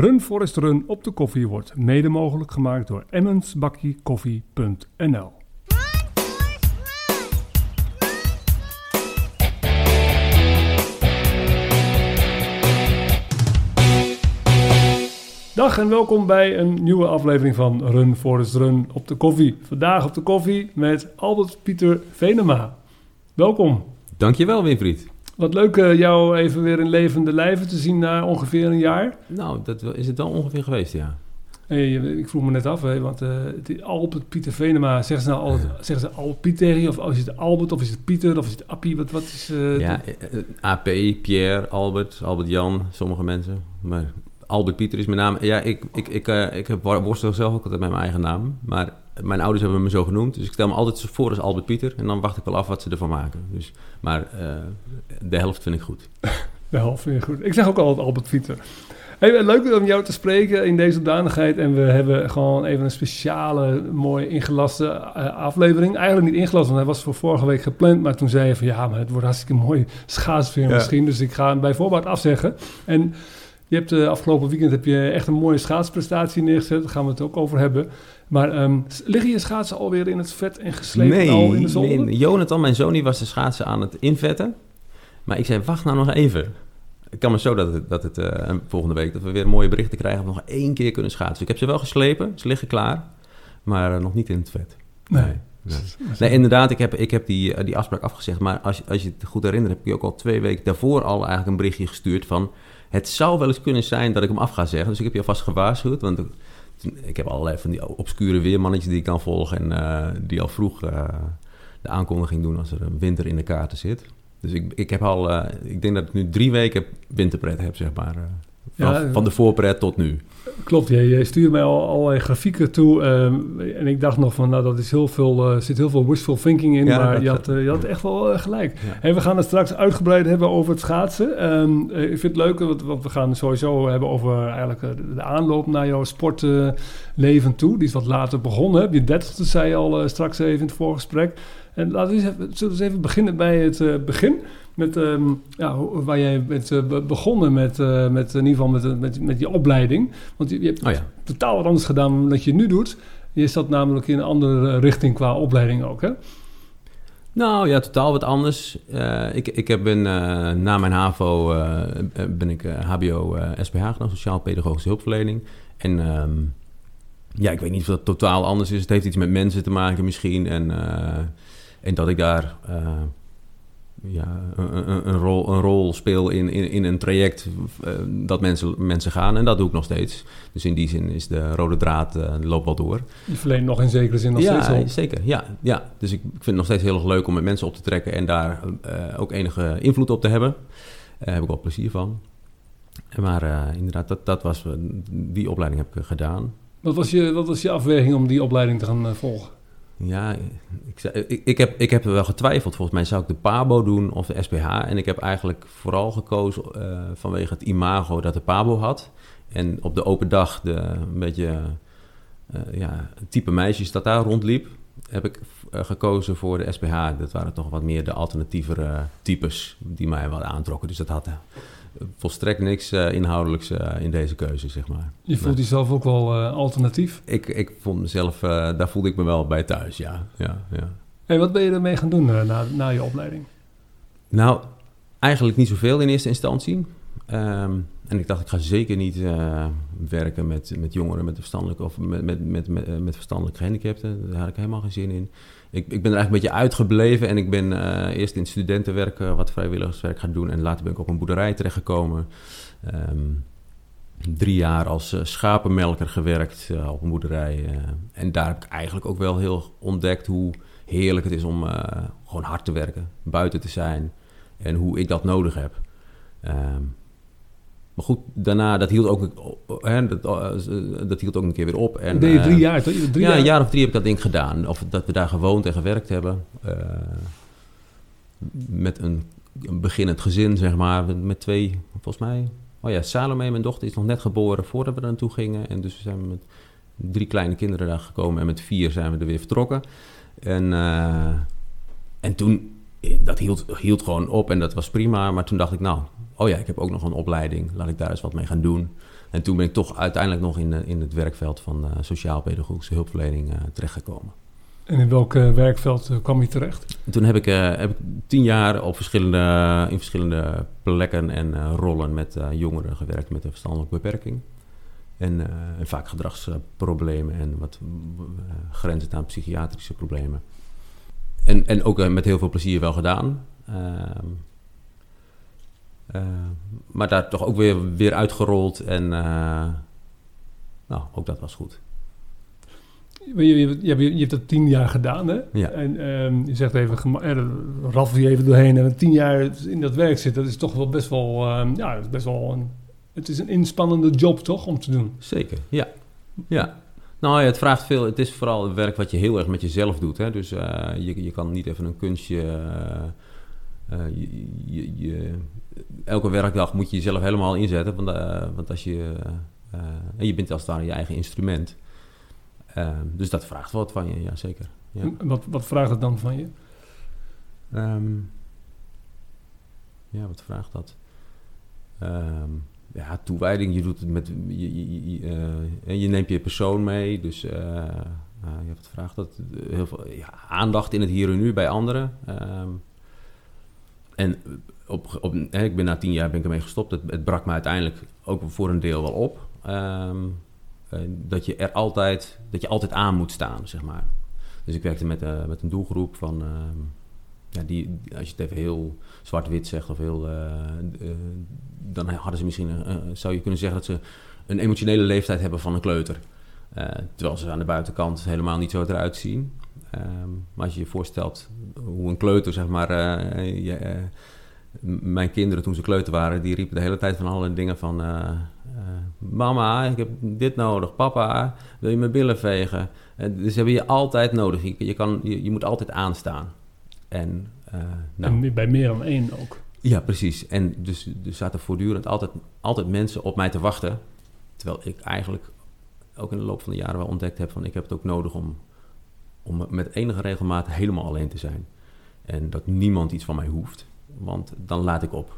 Run Forest Run op de koffie wordt mede mogelijk gemaakt door emmensbakkiekoffie.nl. Dag en welkom bij een nieuwe aflevering van Run Forest Run op de koffie. Vandaag op de koffie met Albert Pieter Venema. Welkom. Dankjewel Winfried. Wat leuk uh, jou even weer in levende lijven te zien na ongeveer een jaar. Nou, dat is het dan ongeveer geweest, ja. Hey, ik vroeg me net af, hè, want uh, Albert Pieter Venema, zeggen ze nou altijd, zeggen ze Albert Piet tegen je? Of is het Albert, of is het Pieter, of is het Appie? Wat, wat is... Uh, ja, AP, Pierre, Albert, Albert Jan, sommige mensen. Maar Albert Pieter is mijn naam. Ja, ik, ik, ik, uh, ik heb worstel zelf ook altijd met mijn eigen naam. Maar mijn ouders hebben me zo genoemd. Dus ik stel me altijd voor als Albert Pieter. En dan wacht ik wel af wat ze ervan maken. Dus, maar uh, de helft vind ik goed. De helft vind ik goed. Ik zeg ook altijd Albert Pieter. Hey, leuk om jou te spreken in deze danigheid. En we hebben gewoon even een speciale, mooi ingelaste uh, aflevering. Eigenlijk niet ingelast, want hij was voor vorige week gepland. Maar toen zei je van ja, maar het wordt hartstikke mooi schaatsfilm ja. misschien. Dus ik ga hem bij voorbaat afzeggen. En je hebt uh, afgelopen weekend heb je echt een mooie schaatsprestatie neergezet. Daar gaan we het ook over hebben. Maar um, liggen je schaatsen alweer in het vet en geslepen nee, al in de zon? Nee, Jonathan, mijn zoon, die was de schaatsen aan het invetten. Maar ik zei, wacht nou nog even. Ik kan me zo dat het, dat het uh, volgende week dat we weer mooie berichten krijgen... of nog één keer kunnen schaatsen. Ik heb ze wel geslepen, ze liggen klaar. Maar uh, nog niet in het vet. Nee. nee. Nee. nee, inderdaad, ik heb, ik heb die, die afspraak afgezegd. Maar als, als je het goed herinnert, heb ik je ook al twee weken daarvoor al eigenlijk een berichtje gestuurd van... Het zou wel eens kunnen zijn dat ik hem af ga zeggen. Dus ik heb je alvast gewaarschuwd. Want ik heb allerlei van die obscure weermannetjes die ik kan volgen. En uh, die al vroeg uh, de aankondiging doen als er een winter in de kaarten zit. Dus ik, ik heb al, uh, ik denk dat ik nu drie weken winterpret heb, zeg maar. Van, ja, van de voorpret tot nu. Klopt, je, je stuurde mij al allerlei grafieken toe. Um, en ik dacht nog van, nou, dat is heel veel, uh, zit heel veel wishful thinking in. Ja, maar je, had, uh, je had echt wel uh, gelijk. Ja. En we gaan het straks uitgebreid hebben over het schaatsen. Um, ik vind het leuk, want, want, we gaan sowieso hebben over eigenlijk de aanloop naar jouw sportleven toe. Die is wat later begonnen. Je dertigste zei je al straks even in het voorgesprek. En laten we eens even, zullen we eens even beginnen bij het begin met, um, ja, waar jij bent uh, begonnen met, uh, met in ieder geval met, met, met je opleiding. Want je, je hebt oh ja. totaal wat anders gedaan dan dat je nu doet. Je zat namelijk in een andere richting qua opleiding ook, hè? Nou ja, totaal wat anders. Ik, ik heb ben, na mijn HAVO ben ik HBO SPH gedaan, Sociaal Pedagogische Hulpverlening. En um, ja, ik weet niet of dat totaal anders is. Het heeft iets met mensen te maken misschien. En, en dat ik daar ja, een, een, een, rol, een rol speel in, in, in een traject uh, dat mensen, mensen gaan. En dat doe ik nog steeds. Dus in die zin is de rode draad uh, loopt wel door. Je verleent nog in zekere zin nog ja, steeds op. zeker. Ja, ja. Dus ik, ik vind het nog steeds heel erg leuk om met mensen op te trekken... en daar ook enige invloed op te hebben. Daar heb ik wel plezier van. Maar inderdaad, dat, dat was, die opleiding heb ik gedaan. Wat was, je, wat was je afweging om die opleiding te gaan volgen? Ja, ik, ik, heb, ik heb er wel getwijfeld. Volgens mij zou ik de PABO doen of de SPH. En ik heb eigenlijk vooral gekozen uh, vanwege het imago dat de PABO had. En op de open dag de een beetje uh, ja, type meisjes dat daar rondliep, heb ik uh, gekozen voor de SPH. Dat waren toch wat meer de alternatievere types die mij wel aantrokken. Dus dat had volstrekt niks uh, inhoudelijks uh, in deze keuze, zeg maar. Je voelt jezelf ook wel uh, alternatief? Ik, ik vond mezelf, daar voelde ik me wel bij thuis, ja. ja, ja. En wat ben je ermee gaan doen na, na je opleiding? Nou, eigenlijk niet zoveel in eerste instantie. Um, en ik dacht, ik ga zeker niet werken met, met jongeren met verstandelijke of met, met, met, met, met verstandelijke gehandicapten. Daar had ik helemaal geen zin in ik, ik ben er eigenlijk een beetje uitgebleven en ik ben uh, eerst in studentenwerk uh, wat vrijwilligerswerk gaan doen en later ben ik op een boerderij terechtgekomen. Um, drie jaar als uh, schapenmelker gewerkt op een boerderij. en daar heb ik eigenlijk ook wel heel ontdekt hoe heerlijk het is om gewoon hard te werken, buiten te zijn en hoe ik dat nodig heb. Um, maar goed, daarna, dat hield ook, hè, dat, dat hield ook een keer weer op. En, deed je drie jaar, toch? Drie ja, jaar? een jaar of drie heb ik dat ding gedaan. Of dat we daar gewoond en gewerkt hebben. Uh, met een, een beginnend gezin, zeg maar. Met twee, volgens mij... Oh ja, Salome, mijn dochter, is nog net geboren voordat we er naartoe gingen. En dus zijn we met drie kleine kinderen daar gekomen. En met vier zijn we er weer vertrokken. En, uh, en toen, dat hield, hield gewoon op en dat was prima. Maar toen dacht ik, nou, oh ja, ik heb ook nog een opleiding, laat ik daar eens wat mee gaan doen. En toen ben ik toch uiteindelijk nog in, in het werkveld van sociaal-pedagogische hulpverlening terechtgekomen. En in welk werkveld kwam je terecht? toen heb ik, heb ik tien jaar op verschillende, in verschillende plekken en rollen met jongeren gewerkt met een verstandelijke beperking. En, en vaak gedragsproblemen en wat grenzend aan psychiatrische problemen. En, en ook met heel veel plezier wel gedaan. Ehm, maar daar toch ook weer, weer uitgerold. En nou, ook dat was goed. Je, je, je, je hebt dat tien jaar gedaan, hè? Ja. En um, je zegt even, eh, raffel je even doorheen en tien jaar in dat werk zitten, dat is toch wel best wel, um, ja, is best wel een, het is een inspannende job, toch, om te doen? Zeker, ja. Ja. Nou ja, het vraagt veel. Het is vooral het werk wat je heel erg met jezelf doet. Hè? Dus uh, je, je kan niet even een kunstje. Uh, je, je, je, elke werkdag moet je jezelf helemaal inzetten. Want, want als je. je bent als het ware je eigen instrument. Ehm, dus dat vraagt wat van je, ja zeker. Ja. Wat, wat vraagt het dan van je? Um, ja, wat vraagt dat? Um, ja, toewijding. Je doet het met. Je, je, uh, je neemt je persoon mee. Dus uh, ja, wat vraagt dat? Heel veel ja, aandacht in het hier en nu bij anderen. en op, op, ik ben na tien jaar ben ik ermee gestopt. Het, het brak me uiteindelijk ook voor een deel wel op. Eh, dat je er altijd, dat je altijd aan moet staan, zeg maar. Dus ik werkte met, uh, met een doelgroep van, ehm, ja, die, als je het even heel zwart-wit zegt of heel, uh, dan hadden ze misschien, zou je kunnen zeggen dat ze een emotionele leeftijd hebben van een kleuter. terwijl ze aan de buitenkant helemaal niet zo eruit zien. Ehm, maar als je je voorstelt hoe een kleuter, zeg maar, je, mijn kinderen toen ze kleuter waren, die riepen de hele tijd van allerlei dingen van... Eh, mama, ik heb dit nodig. Papa, wil je mijn billen vegen? Uh, dus hebben je altijd nodig. Je, je, kan, je, je moet altijd aanstaan. En, uh, nou, en bij meer dan één ook. Ja, precies. En dus er zaten voortdurend altijd, altijd mensen op mij te wachten. Terwijl ik eigenlijk ook in de loop van de jaren wel ontdekt heb van ik heb het ook nodig om, om met enige regelmaat helemaal alleen te zijn. En dat niemand iets van mij hoeft. Want dan laat ik op.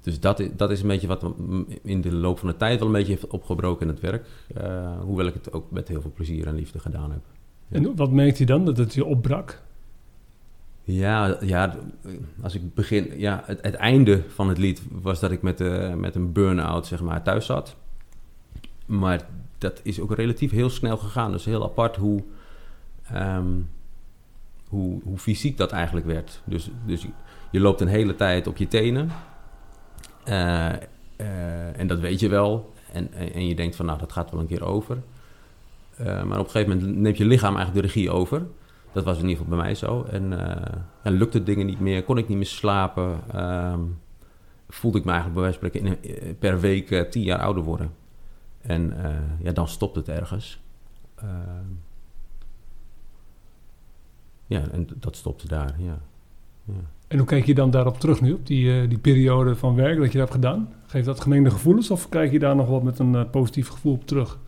Dus dat, dat is een beetje wat in de loop van de tijd wel een beetje heeft opgebroken in het werk. Uh, hoewel ik het ook met heel veel plezier en liefde gedaan heb. En wat merkt hij dan, dat het je opbrak? Ja, ja als ik begin... Ja, het, het einde van het lied was dat ik met, uh, met een burn-out zeg maar, thuis zat. Maar dat is ook relatief heel snel gegaan. Dus heel apart hoe, um, hoe, hoe fysiek dat eigenlijk werd. Dus, dus je loopt een hele tijd op je tenen... Uh, uh, en dat weet je wel. En, en, je denkt van, nou, dat gaat wel een keer over. Uh, maar op een gegeven moment neemt je lichaam eigenlijk de regie over. Dat was in ieder geval bij mij zo. En, en lukte dingen niet meer, kon ik niet meer slapen. Ehm, voelde ik me eigenlijk bij wijze van spreken per week tien jaar ouder worden. En ja, dan stopt het ergens. Ehm, ja, en dat stopte daar, ja. ja. En hoe kijk je dan daarop terug nu, op die, uh, die periode van werk dat je hebt gedaan? Geeft dat gemengde gevoelens of kijk je daar nog wat met een uh, positief gevoel op terug?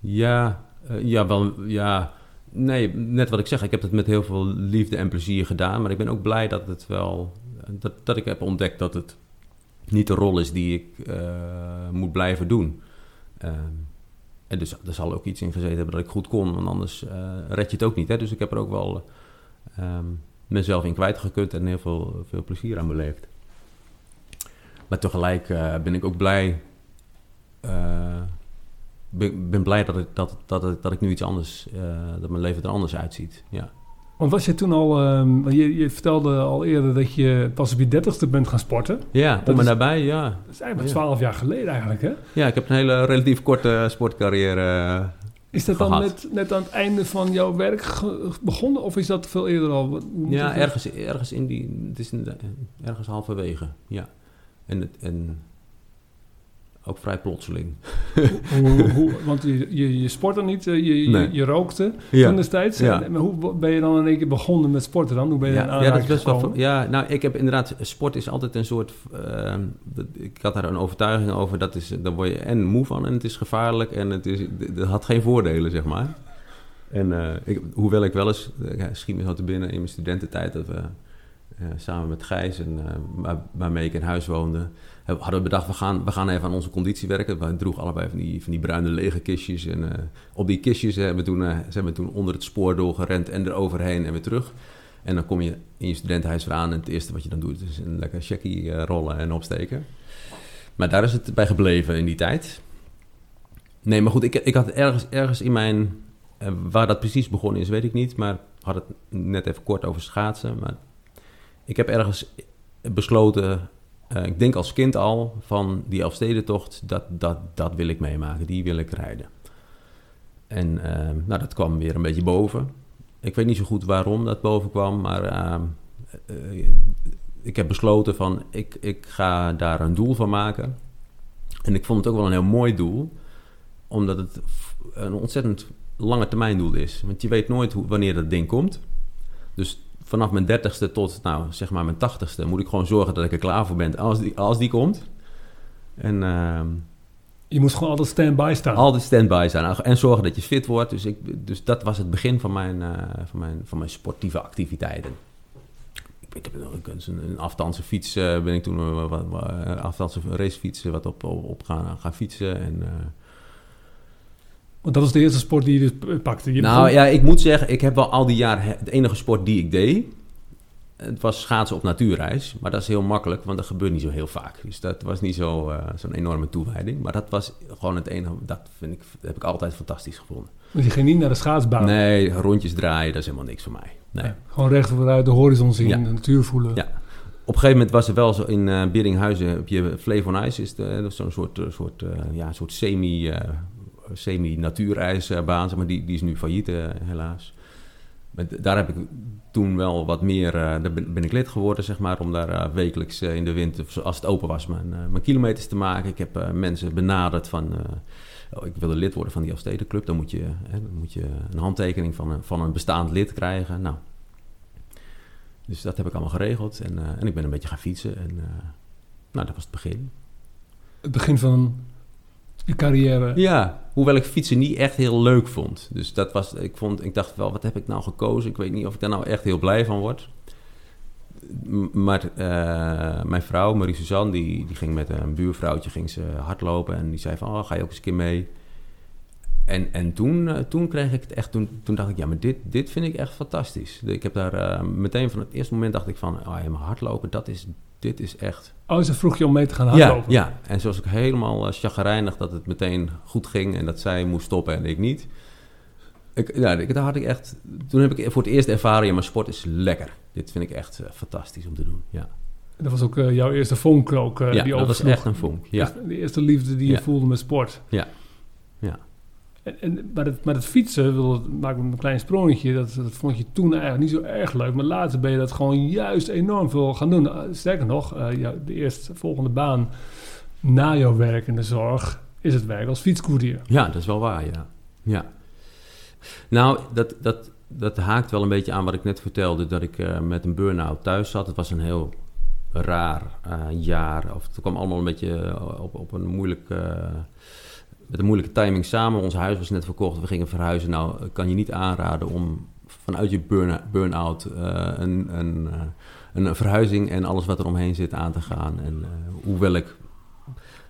Ja, uh, ja, wel, ja, nee, net wat ik zeg, ik heb het met heel veel liefde en plezier gedaan, maar ik ben ook blij dat het wel, dat, dat ik heb ontdekt dat het niet de rol is die ik moet blijven doen. Ehm, en dus er zal ook iets in gezeten hebben dat ik goed kon, want anders red je het ook niet. Hè? Dus ik heb er ook wel... Um, mezelf in kwijtgekund en heel veel, veel plezier aan beleefd. Maar tegelijk uh, ben ik ook blij. Uh, ben, ben, blij dat ik, dat, dat, dat ik nu iets anders, uh, dat mijn leven er anders uitziet. Ja. Want was je toen al, um, je, je, vertelde al eerder dat je pas op je dertigste bent gaan sporten. Ja, kom maar daarbij, ja. Dat is eigenlijk twaalf jaar geleden eigenlijk, hè? Ja, ik heb een hele relatief korte sportcarrière is dat dan net, net aan het einde van jouw werk begonnen of is dat veel eerder al? Ja, ergens, ergens in die, het is ergens halverwege, ja. En, het, en ook vrij plotseling. hoe, hoe, want je, je, je sportte niet, eh, je, je, je rookte ja. toen destijds. Ja. maar hoe ben je dan in één keer begonnen met sporten dan? Hoe ben je ja, ja, dat is best wel, ja, nou, ik heb inderdaad... Sport is altijd een soort... Uh, ik had daar een overtuiging over. Dat is, daar word je en moe van en het is gevaarlijk. En het, is, het had geen voordelen, zeg maar. En uh, ik, hoewel ik wel eens... Uh, schiet me zo te binnen in mijn studententijd... Dat we samen met Gijs, en, waarmee ik in huis woonde, hadden we bedacht, we gaan, we gaan even aan onze conditie werken. We droegen allebei van die, van die bruine lege kistjes. En op die kistjes hebben we toen, zijn we toen onder het spoor doorgerend en eroverheen en weer terug. En dan kom je in je studentenhuis weer aan en het eerste wat je dan doet is een lekker checkie rollen en opsteken. Maar daar is het bij gebleven in die tijd. Nee, maar goed, ik, ik had ergens, ergens in mijn... Waar dat precies begonnen is, weet ik niet. Maar had het net even kort over schaatsen. Maar ik heb ergens besloten, uh, ik denk als kind al, van die Elfstedentocht, dat, dat, dat wil ik meemaken. Die wil ik rijden. En uh, nou, dat kwam weer een beetje boven. Ik weet niet zo goed waarom dat boven kwam, maar ehm, ik heb besloten van, ik, ik ga daar een doel van maken. En ik vond het ook wel een heel mooi doel omdat het een ontzettend lange termijn doel is. Want je weet nooit hoe, wanneer dat ding komt. Dus vanaf mijn dertigste tot, nou, zeg maar mijn tachtigste... moet ik gewoon zorgen dat ik er klaar voor ben als die, als die komt. En... Uh, je moest gewoon altijd stand-by staan. Altijd stand-by staan. En zorgen dat je fit wordt. Dus, ik, dus dat was het begin van mijn, uh, van mijn, van mijn sportieve activiteiten. Ik, ik heb een, een afstandse fiets, uh, ben ik toen... Uh, wat, wat, racefiets, wat op, op, op gaan, gaan fietsen. En want dat was de eerste sport die je dus pakte. Je nou ja, ik moet zeggen, ik heb wel al die jaren... Het enige sport die ik deed, het was schaatsen op natuurreis. Maar dat is heel makkelijk, want dat gebeurt niet zo heel vaak. Dus dat was niet zo, uh, zo'n enorme toewijding. Maar dat was gewoon het enige... Dat vind ik, dat heb ik altijd fantastisch gevonden. Want je ging niet naar de schaatsbaan? Nee, rondjes draaien, dat is helemaal niks voor mij. Nee. gewoon recht vooruit de horizon zien, de natuur voelen. Ja. Op een gegeven moment was er wel zo in uh, Beringhuizen, heb je Flevo Ice, is zo'n soort, soort, uh, ja, soort semi semi-natuurijsbaan, zeg maar, die, die is nu failliet eh, helaas. Maar daar heb ik toen wel wat meer, uh, daar ben, ik lid geworden, zeg maar, om daar uh, wekelijks in de winter, als het open was, mijn, mijn kilometers te maken. Ik heb mensen benaderd van, oh, ik wilde lid worden van die Elfstedenclub. Dan moet je, dan moet je een handtekening van een, van een bestaand lid krijgen. Nou, dus dat heb ik allemaal geregeld en, en ik ben een beetje gaan fietsen en nou, dat was het begin. Het begin van je carrière. Ja, hoewel ik fietsen niet echt heel leuk vond. Dus dat was, ik, vond, ik dacht wel, wat heb ik nou gekozen? Ik weet niet of ik daar nou echt heel blij van word. Maar uh, mijn vrouw, Marie-Suzanne, die, die ging met een buurvrouwtje ging ze hardlopen. En die zei van, oh, ga je ook eens een keer mee? En, en toen, uh, toen kreeg ik het echt, toen, toen dacht ik, ja, maar dit, dit vind ik echt fantastisch. Ik heb daar uh, meteen van het eerste moment dacht ik van, oh ja, maar hardlopen, dat is, dit is echt... Oh, ze vroeg je om mee te gaan hardlopen? Ja, ja. en zoals ik helemaal uh, chagrijnig dat het meteen goed ging en dat zij moest stoppen en ik niet. Ik, ja, daar had ik echt, toen heb ik voor het eerst ervaren, ja, maar sport is lekker. Dit vind ik echt fantastisch om te doen, ja. Dat was ook jouw eerste vonk ook, ja, die dat was echt een vonk, ja. De eerste liefde die je voelde met sport. Ja, ja. En, maar, het, maar het fietsen, wil, maak een klein sprongetje, dat, dat vond je toen eigenlijk niet zo erg leuk. Maar later ben je dat gewoon juist enorm veel gaan doen. Uh, sterker nog, ja, de eerstvolgende baan na jouw werk in de zorg is het werk als fietscourier. Ja, dat is wel waar, ja. ja. Nou, dat, dat, dat haakt wel een beetje aan wat ik net vertelde, dat ik uh, met een burn-out thuis zat. Het was een heel raar jaar, of het kwam allemaal een beetje op, op een moeilijk met een moeilijke timing samen. Ons huis was net verkocht, we gingen verhuizen. Nou, kan je niet aanraden om vanuit je burn-out uh, een, een, uh, een, verhuizing en alles wat er omheen zit aan te gaan. En uh, hoewel ik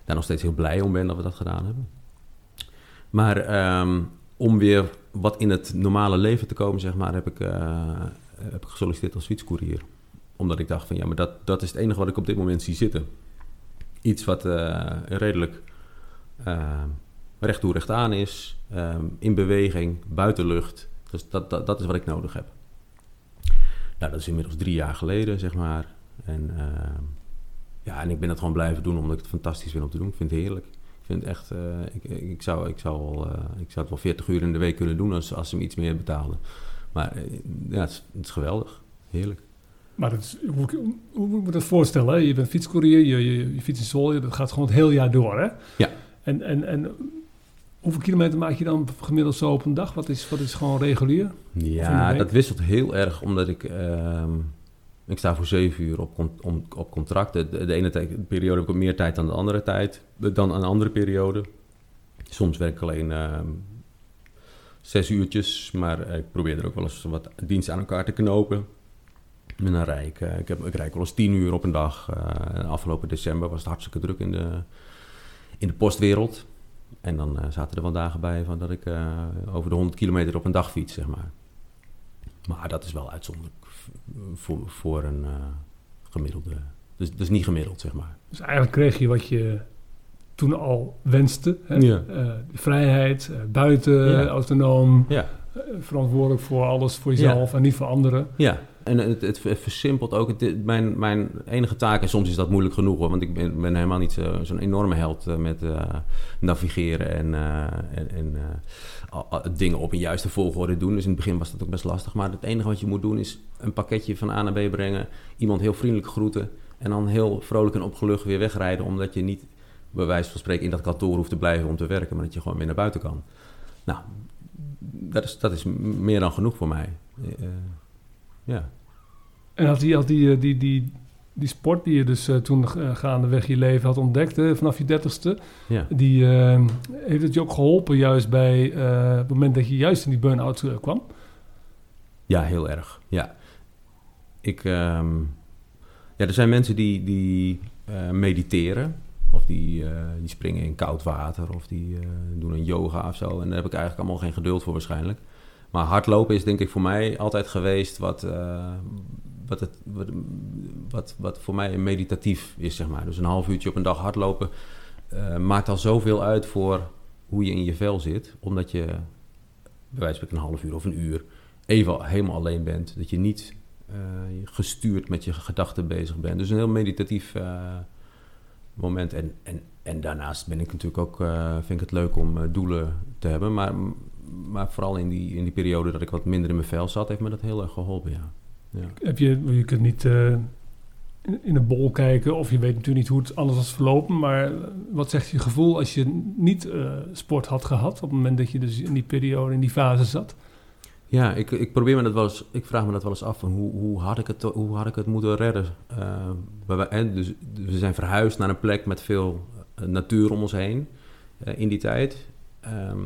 daar nog steeds heel blij om ben dat we dat gedaan hebben. Maar um, om weer wat in het normale leven te komen, zeg maar, heb ik, heb ik gesolliciteerd als fietscourier. Omdat ik dacht van ja, maar dat, dat is het enige wat ik op dit moment zie zitten. Iets wat redelijk recht toe recht aan is, um, in beweging, buitenlucht. Dus dat, dat, dat is wat ik nodig heb. Nou, dat is inmiddels drie jaar geleden, zeg maar. En, uh, ja, en ik ben het gewoon blijven doen omdat ik het fantastisch vind om te doen. Ik vind het heerlijk. Ik vind het echt, uh, ik, ik, zou, ik, zou uh, ik zou het wel 40 uur in de week kunnen doen als, als ze me iets meer betaalden. Maar eh, ja, het is, het is geweldig. Heerlijk. Maar is, hoe, hoe, moet je dat voorstellen? Je bent fietscourier, je, je, je fiets in Sol, dat gaat gewoon het hele jaar door, hè? Ja. En, en, en Hoeveel kilometer maak je dan gemiddeld zo op een dag? Wat is, wat is gewoon regulier? Ja, dat wisselt heel erg, omdat ik... Uh, ik sta voor zeven uur op, on, op contract. De, de ene tijd, periode heb ik meer tijd dan de andere tijd. Dan een andere periode. Soms werk ik alleen uh, zes uurtjes. Maar ik probeer er ook wel eens wat diensten aan elkaar te knopen. En dan rijd ik, ik, heb, ik rijd wel eens tien uur op een dag. afgelopen december was het hartstikke druk in de, in de postwereld. En dan zaten er wel dagen bij van dat ik over de 100 kilometer op een dag fiets, zeg maar. Maar dat is wel uitzonderlijk voor, voor een gemiddelde. Dus, dus niet gemiddeld, zeg maar. Dus eigenlijk kreeg je wat je toen al wenste. Hè? Ja. Vrijheid, buiten, Ja. autonoom, Ja, verantwoordelijk voor alles voor jezelf en niet voor anderen. ja. En het, het versimpelt ook. Mijn, mijn enige taak, en soms is dat moeilijk genoeg hoor, want ik ben, ben helemaal niet zo, zo'n enorme held eh, met eh, navigeren en, eh, en, dingen op een juiste volgorde doen. Dus in het begin was dat ook best lastig. Maar het enige wat je moet doen is een pakketje van A naar B brengen, iemand heel vriendelijk groeten en dan heel vrolijk en opgelucht weer wegrijden, omdat je niet bij wijze van spreken in dat kantoor hoeft te blijven om te werken, maar dat je gewoon weer naar buiten kan. Nou, dat is, dat is meer dan genoeg voor mij. Ja. En had die, die, eh, die, die, die sport die je dus eh, toen eh, gaandeweg je leven had ontdekt, hè, vanaf je dertigste, Ja. die, heeft het je ook geholpen juist bij het moment dat je juist in die burn-out kwam? Ja, heel erg. Ja. Ik, ehm, ja, er zijn mensen die, die mediteren. Of die, die springen in koud water. Of die doen een yoga of zo. En daar heb ik eigenlijk allemaal geen geduld voor waarschijnlijk. Maar hardlopen is denk ik voor mij altijd geweest wat, wat, wat, wat, voor mij meditatief is, zeg maar. Dus een half uurtje op een dag hardlopen eh, maakt al zoveel uit voor hoe je in je vel zit. Omdat je, bij wijze van een half uur of een uur even helemaal alleen bent. Dat je niet eh, gestuurd met je gedachten bezig bent. Dus een heel meditatief eh, moment. En, en, en daarnaast ben ik natuurlijk ook, vind ik het leuk om doelen te hebben. Maar, maar vooral in die, in die periode dat ik wat minder in mijn vel zat, heeft me dat heel erg geholpen, ja. Ja. Heb je, je kunt niet eh, in, een bol kijken of je weet natuurlijk niet hoe het anders was verlopen, maar wat zegt je gevoel als je niet eh, sport had gehad op het moment dat je dus in die periode, in die fase zat? Ja, ik, ik probeer me dat wel eens, ik vraag me dat wel eens af van hoe, hoe, had, ik het, hoe had ik het moeten redden? Wij- dus, we zijn verhuisd naar een plek met veel natuur om ons heen in die tijd. Ehm,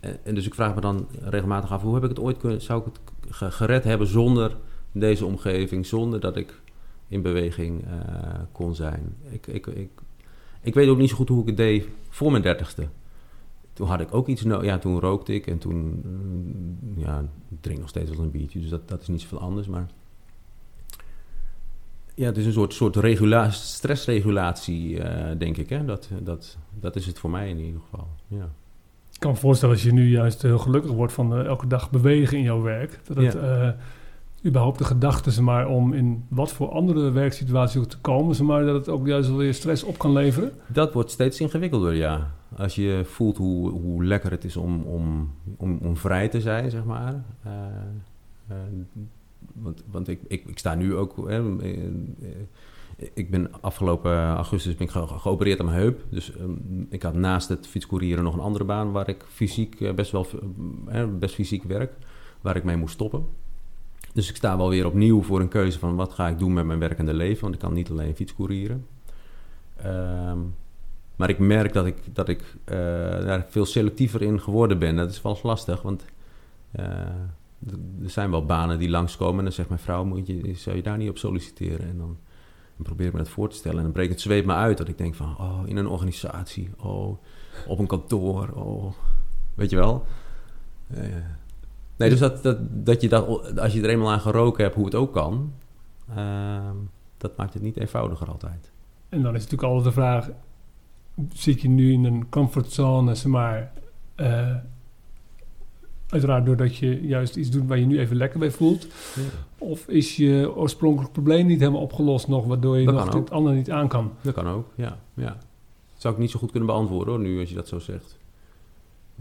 en, en dus ik vraag me dan regelmatig af, hoe heb ik het ooit kunnen, zou ik het ge- gered hebben zonder deze omgeving, zonder dat ik in beweging eh, kon zijn? Ik, ik, ik, ik weet ook niet zo goed hoe ik het deed voor mijn dertigste. Toen had ik ook iets nodig. Ja, toen rookte ik en toen... mm, Ja, ik drink nog steeds wel een biertje, dus dat, dat is niet zoveel anders. Maar ja, het is een soort, soort regula stressregulatie, eh, denk ik. Hè? Dat, dat, dat is het voor mij in ieder geval. Ja, Ik kan me voorstellen als je nu juist heel gelukkig wordt van eh, elke dag bewegen in jouw werk, dat het überhaupt de gedachte maar om in wat voor andere werksituatie ook te komen, zeg maar dat het ook juist wel weer stress op kan leveren. dat wordt steeds ingewikkelder, ja. Als je voelt hoe, hoe lekker het is om, om, om, om vrij te zijn, zeg maar. Eh, eh, want want ik, ik, ik sta nu ook... Eh, ik ben afgelopen augustus ben ik ge- geopereerd aan mijn heup. Dus ehm, ik had naast het fietscourieren nog een andere baan... waar ik fysiek best wel best fysiek werk. Waar ik mee moest stoppen. Dus ik sta wel weer opnieuw voor een keuze van... wat ga ik doen met mijn werkende leven? Want ik kan niet alleen fietscourieren. Ehm maar ik merk dat ik, dat ik eh, daar veel selectiever in geworden ben. Dat is wel eens lastig, want eh, er zijn wel banen die langskomen. En dan zegt mijn vrouw, moet je, zou je daar niet op solliciteren? En dan, probeer ik me dat voor te stellen. En dan breekt het zweep me uit dat ik denk van... oh, in een organisatie, oh, op een kantoor, oh... Weet je wel? Eh, nee, dus dat, dat, dat je dat, als je er eenmaal aan geroken hebt hoe het ook kan... ehm, dat maakt het niet eenvoudiger altijd. En dan is natuurlijk altijd de vraag, zit je nu in een comfortzone, zeg maar, eh, uiteraard doordat je juist iets doet waar je nu even lekker bij voelt, of is je oorspronkelijk probleem niet helemaal opgelost nog, waardoor je Dat nog het andere niet aan kan? Dat kan ook, ja. ja. Dat zou ik niet zo goed kunnen beantwoorden hoor, nu als je dat zo zegt.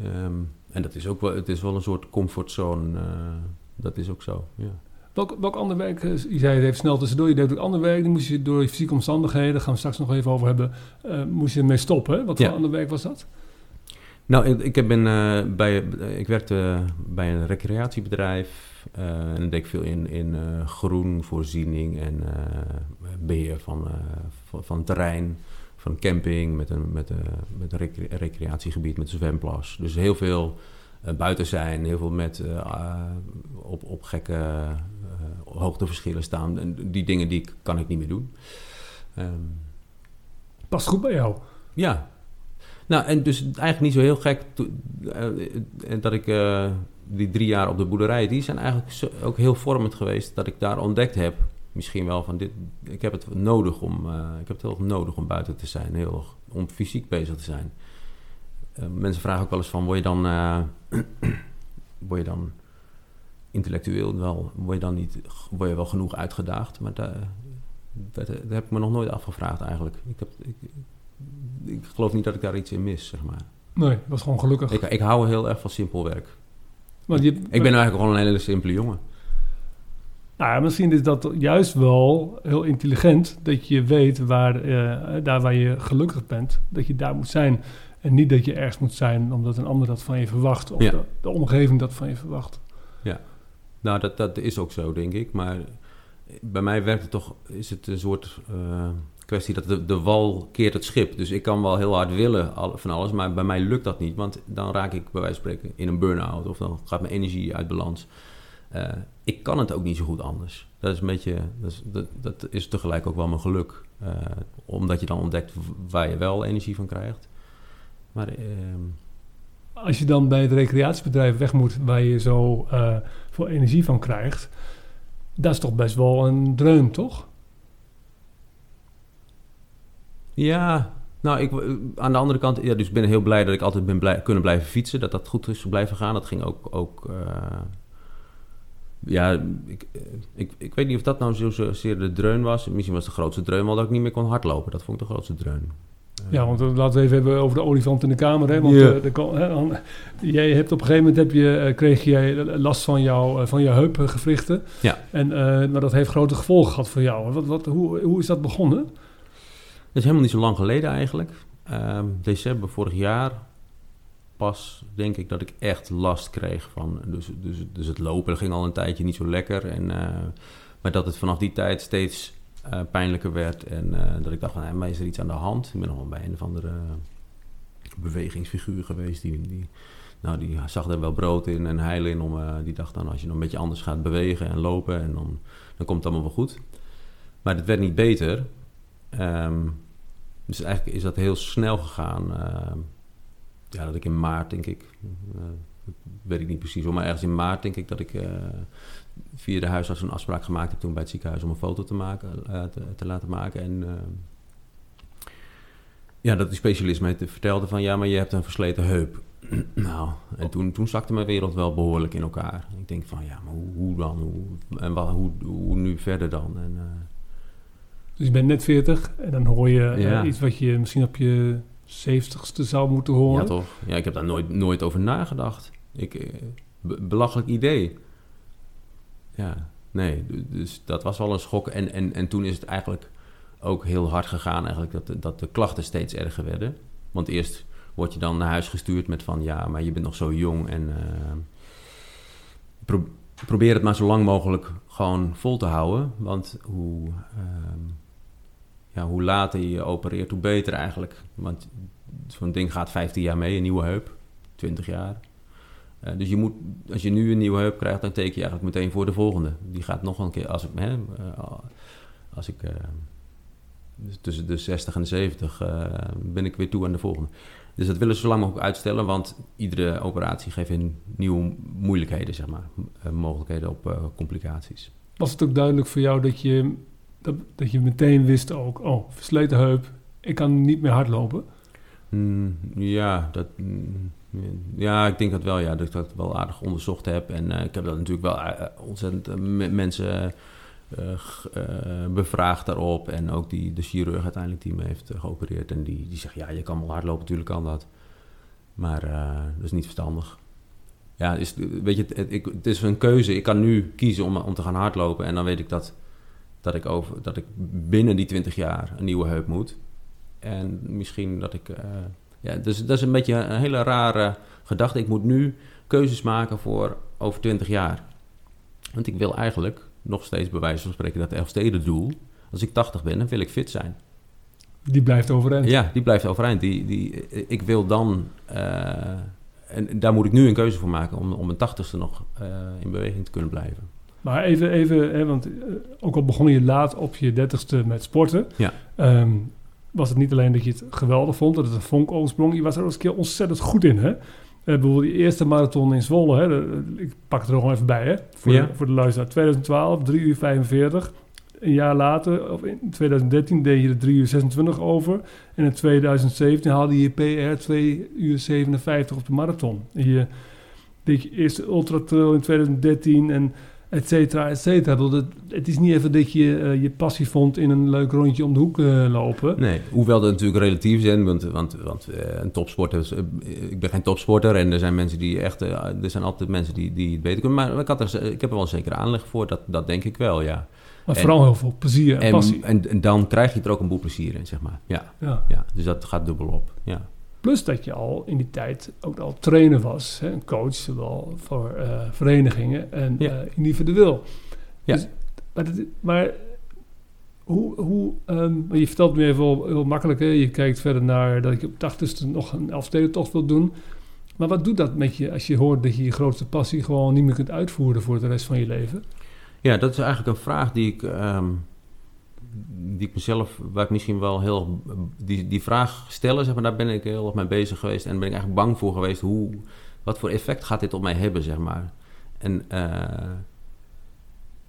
Ehm, en dat is ook wel, het is wel een soort comfortzone. eh, dat is ook zo, ja. Welk, welk ander werk, eh, je zei het even snel tussendoor, je deed ook ander werk, die moest je door je fysieke omstandigheden, daar gaan we straks nog even over hebben, eh, moest je ermee stoppen. hè? Wat Ja. voor ander werk was dat? Nou, ik, ik, heb een, bij, ik werkte bij een recreatiebedrijf. en dan deed ik veel in, in groenvoorziening en eh, beheer van, van, van terrein. Van een camping met een, met, een, met een recre- recreatiegebied met een zwemplas. Dus heel veel eh, buiten zijn, heel veel met, eh, ah, op, op gekke, eh, hoogteverschillen staan. En die dingen die kan ik niet meer doen. Um, Past goed bij jou. Ja. Nou, en dus eigenlijk niet zo heel gek dat ik die drie jaar op de boerderij, die zijn eigenlijk ook heel vormend geweest dat ik daar ontdekt heb. Misschien wel van dit, ik heb het nodig om, uh, ik heb het heel nodig om buiten te zijn, heel, om fysiek bezig te zijn. mensen vragen ook wel eens van, word je dan, word je dan intellectueel wel, word je dan niet, word je wel genoeg uitgedaagd? Maar daar, dat, dat, heb ik me nog nooit afgevraagd eigenlijk. Ik, heb, ik, ik, geloof niet dat ik daar iets in mis, zeg maar. Nee, dat was gewoon gelukkig. Ik, ik hou heel erg van simpel werk. je, ik ben eigenlijk gewoon een hele simpele jongen. Nou, misschien is dat juist wel heel intelligent dat je weet waar, uh, daar waar je gelukkig bent, dat je daar moet zijn. En niet dat je ergens moet zijn omdat een ander dat van je verwacht of de, de, omgeving dat van je verwacht. Ja, nou dat, dat is ook zo, denk ik. Maar bij mij werkt het toch, is het een soort uh, kwestie dat de, de wal keert het schip. Dus ik kan wel heel hard willen van alles, maar bij mij lukt dat niet. Want dan raak ik bij wijze van spreken in een burn-out of dan gaat mijn energie uit balans. Uh, ik kan het ook niet zo goed anders. Dat is een beetje, dat is, dat, dat is tegelijk ook wel mijn geluk. Uh, omdat je dan ontdekt waar je wel energie van krijgt. Maar... Ehm, Als je dan bij het recreatiebedrijf weg moet waar je zo veel energie van krijgt dat is toch best wel een dreun, toch? Ja, nou, ik, aan de andere kant, ja, dus ben heel blij dat ik altijd ben blij, kunnen blijven fietsen. Dat dat goed is blijven gaan. Dat ging ook, ook uh, ja, ik, ik, ik weet niet of dat nou zozeer de dreun was. Misschien was de grootste dreun wel dat ik niet meer kon hardlopen. Dat vond ik de grootste dreun. Ja, want laten we even hebben over de olifant in de kamer. Hè? Want yeah. uh, jij hebt op een gegeven moment heb je, uh, kreeg jij last van, jou, uh, van je heupgewrichten. Ja. En, maar dat heeft grote gevolgen gehad voor jou. Wat, wat, hoe, hoe is dat begonnen? Dat is helemaal niet zo lang geleden eigenlijk. Ehm, december vorig jaar pas denk ik dat ik echt last kreeg van... Dus, dus, dus het lopen ging al een tijdje niet zo lekker. En, maar dat het vanaf die tijd steeds uh, pijnlijker werd. En uh, dat ik dacht van, hey, maar is er iets aan de hand? Ik ben nog wel bij een of andere bewegingsfiguur geweest. Die, die, nou, die zag er wel brood in en heil in. Om, die dacht dan, als je nog een beetje anders gaat bewegen en lopen... En dan, dan komt het allemaal wel goed. Maar het werd niet beter. Um, dus eigenlijk is dat heel snel gegaan. Ja, dat ik in maart, denk ik... weet ik niet precies, maar ergens in maart denk ik dat ik via de huisarts een afspraak gemaakt heb toen bij het ziekenhuis om een foto te, maken, uh, te, te, laten maken. En uh, ja, dat die specialist mij vertelde van ja, maar je hebt een versleten heup. nou, en toen, toen zakte mijn wereld wel behoorlijk in elkaar. Ik denk van ja, maar hoe, hoe dan? Hoe, en wat, hoe, hoe nu verder dan? En, uh, dus je bent net 40 en dan hoor je ja. iets wat je misschien op je 70ste zou moeten horen. Ja, toch? Ja, ik heb daar nooit, nooit over nagedacht. Ik, belachelijk idee ja, nee, dus dat was wel een schok. En, en, en toen is het eigenlijk ook heel hard gegaan eigenlijk dat, dat de klachten steeds erger werden. Want eerst word je dan naar huis gestuurd met van ja, maar je bent nog zo jong en uh, probeer het maar zo lang mogelijk gewoon vol te houden. Want hoe, uh, ja, hoe later je opereert, hoe beter eigenlijk. Want zo'n ding gaat 15 jaar mee, een nieuwe heup, 20 jaar. Uh, dus je moet, als je nu een nieuwe heup krijgt, dan teken je eigenlijk meteen voor de volgende. Die gaat nog een keer, als ik, hè, uh, als ik uh, tussen de 60 en de 70 ben ik weer toe aan de volgende. Dus dat willen ze zo lang mogelijk uitstellen, want iedere operatie geeft in nieuwe moeilijkheden, zeg maar, mogelijkheden op complicaties. Was het ook duidelijk voor jou dat je, dat, dat je meteen wist ook, oh, versleten heup, ik kan niet meer hardlopen? Mm, ja, dat... Mm, ja, ik denk dat wel, ja, dat ik dat wel aardig onderzocht heb. En uh, ik heb dat natuurlijk wel uh, ontzettend uh, mensen bevraagd daarop. En ook die, de chirurg uiteindelijk die me heeft geopereerd. En die, die zegt, ja, je kan wel hardlopen, natuurlijk kan dat. Maar dat is niet verstandig. Ja, is, weet je, het, ik, het, is een keuze. Ik kan nu kiezen om, om te gaan hardlopen. En dan weet ik dat, dat, ik over, dat ik binnen die 20 jaar een nieuwe heup moet. En misschien dat ik ja, dus dat is een beetje een hele rare gedachte. Ik moet nu keuzes maken voor over 20 jaar. Want ik wil eigenlijk nog steeds bij wijze van spreken dat Elfsteden doel. Als ik 80 ben, dan wil ik fit zijn. Die blijft overeind. Ja, die blijft overeind. Die, die, ik wil dan... Uh, en daar moet ik nu een keuze voor maken om, om mijn tachtigste nog uh, in beweging te kunnen blijven. Maar even, even hè, want ook al begon je laat op je dertigste met sporten... Ja. Ehm, was het niet alleen dat je het geweldig vond, dat het een vonk oorsprong. Je was er ook eens een keer ontzettend goed in, hè? Uh, bijvoorbeeld die eerste marathon in Zwolle, hè? ik pak het er gewoon even bij, hè? Voor, Ja. de, voor de luisteraar. 2012, 3 uur 45. Een jaar later, of in 2013, deed je er 3 uur 26 over. En in 2017 haalde je PR 2 uur 57 op de marathon. En je deed je eerste ultra trail in 2013 en et cetera, et cetera. Bedoel, Het, het is niet even dat je eh, je passie vond in een leuk rondje om de hoek eh, lopen. Nee, hoewel dat natuurlijk relatief zijn, want, want, want eh, een topsporter, is, ik ben geen topsporter en er zijn mensen die echt, er zijn altijd mensen die, die het beter kunnen, maar ik, had er, ik heb er wel een zekere aanleg voor, dat, dat denk ik wel, ja. Maar En- vooral heel veel plezier en, En, passie. en, en dan krijg je er ook een boel plezier in, zeg maar. Ja, ja. ja, dus dat gaat dubbel op, ja. Plus dat je al in die tijd ook al trainer was. Hè? Een coach, zowel voor eh, verenigingen en Ja. eh, individueel. Ja. Dus, maar dat- maar hoe... hoe ehm, je vertelt me even heel, heel makkelijk. Hè? Je kijkt verder naar dat ik op 80ste nog een Elfstedentocht wil doen. Maar wat doet dat met je als je hoort dat je je grootste passie gewoon niet meer kunt uitvoeren voor de rest van je leven? Ja, dat is eigenlijk een vraag die ik, ehm, die ik mezelf, waar ik misschien wel heel, die, die vraag stellen, zeg maar, daar ben ik heel erg mee bezig geweest en ben ik eigenlijk bang voor geweest, hoe, wat voor effect gaat dit op mij hebben, zeg maar. En, eh,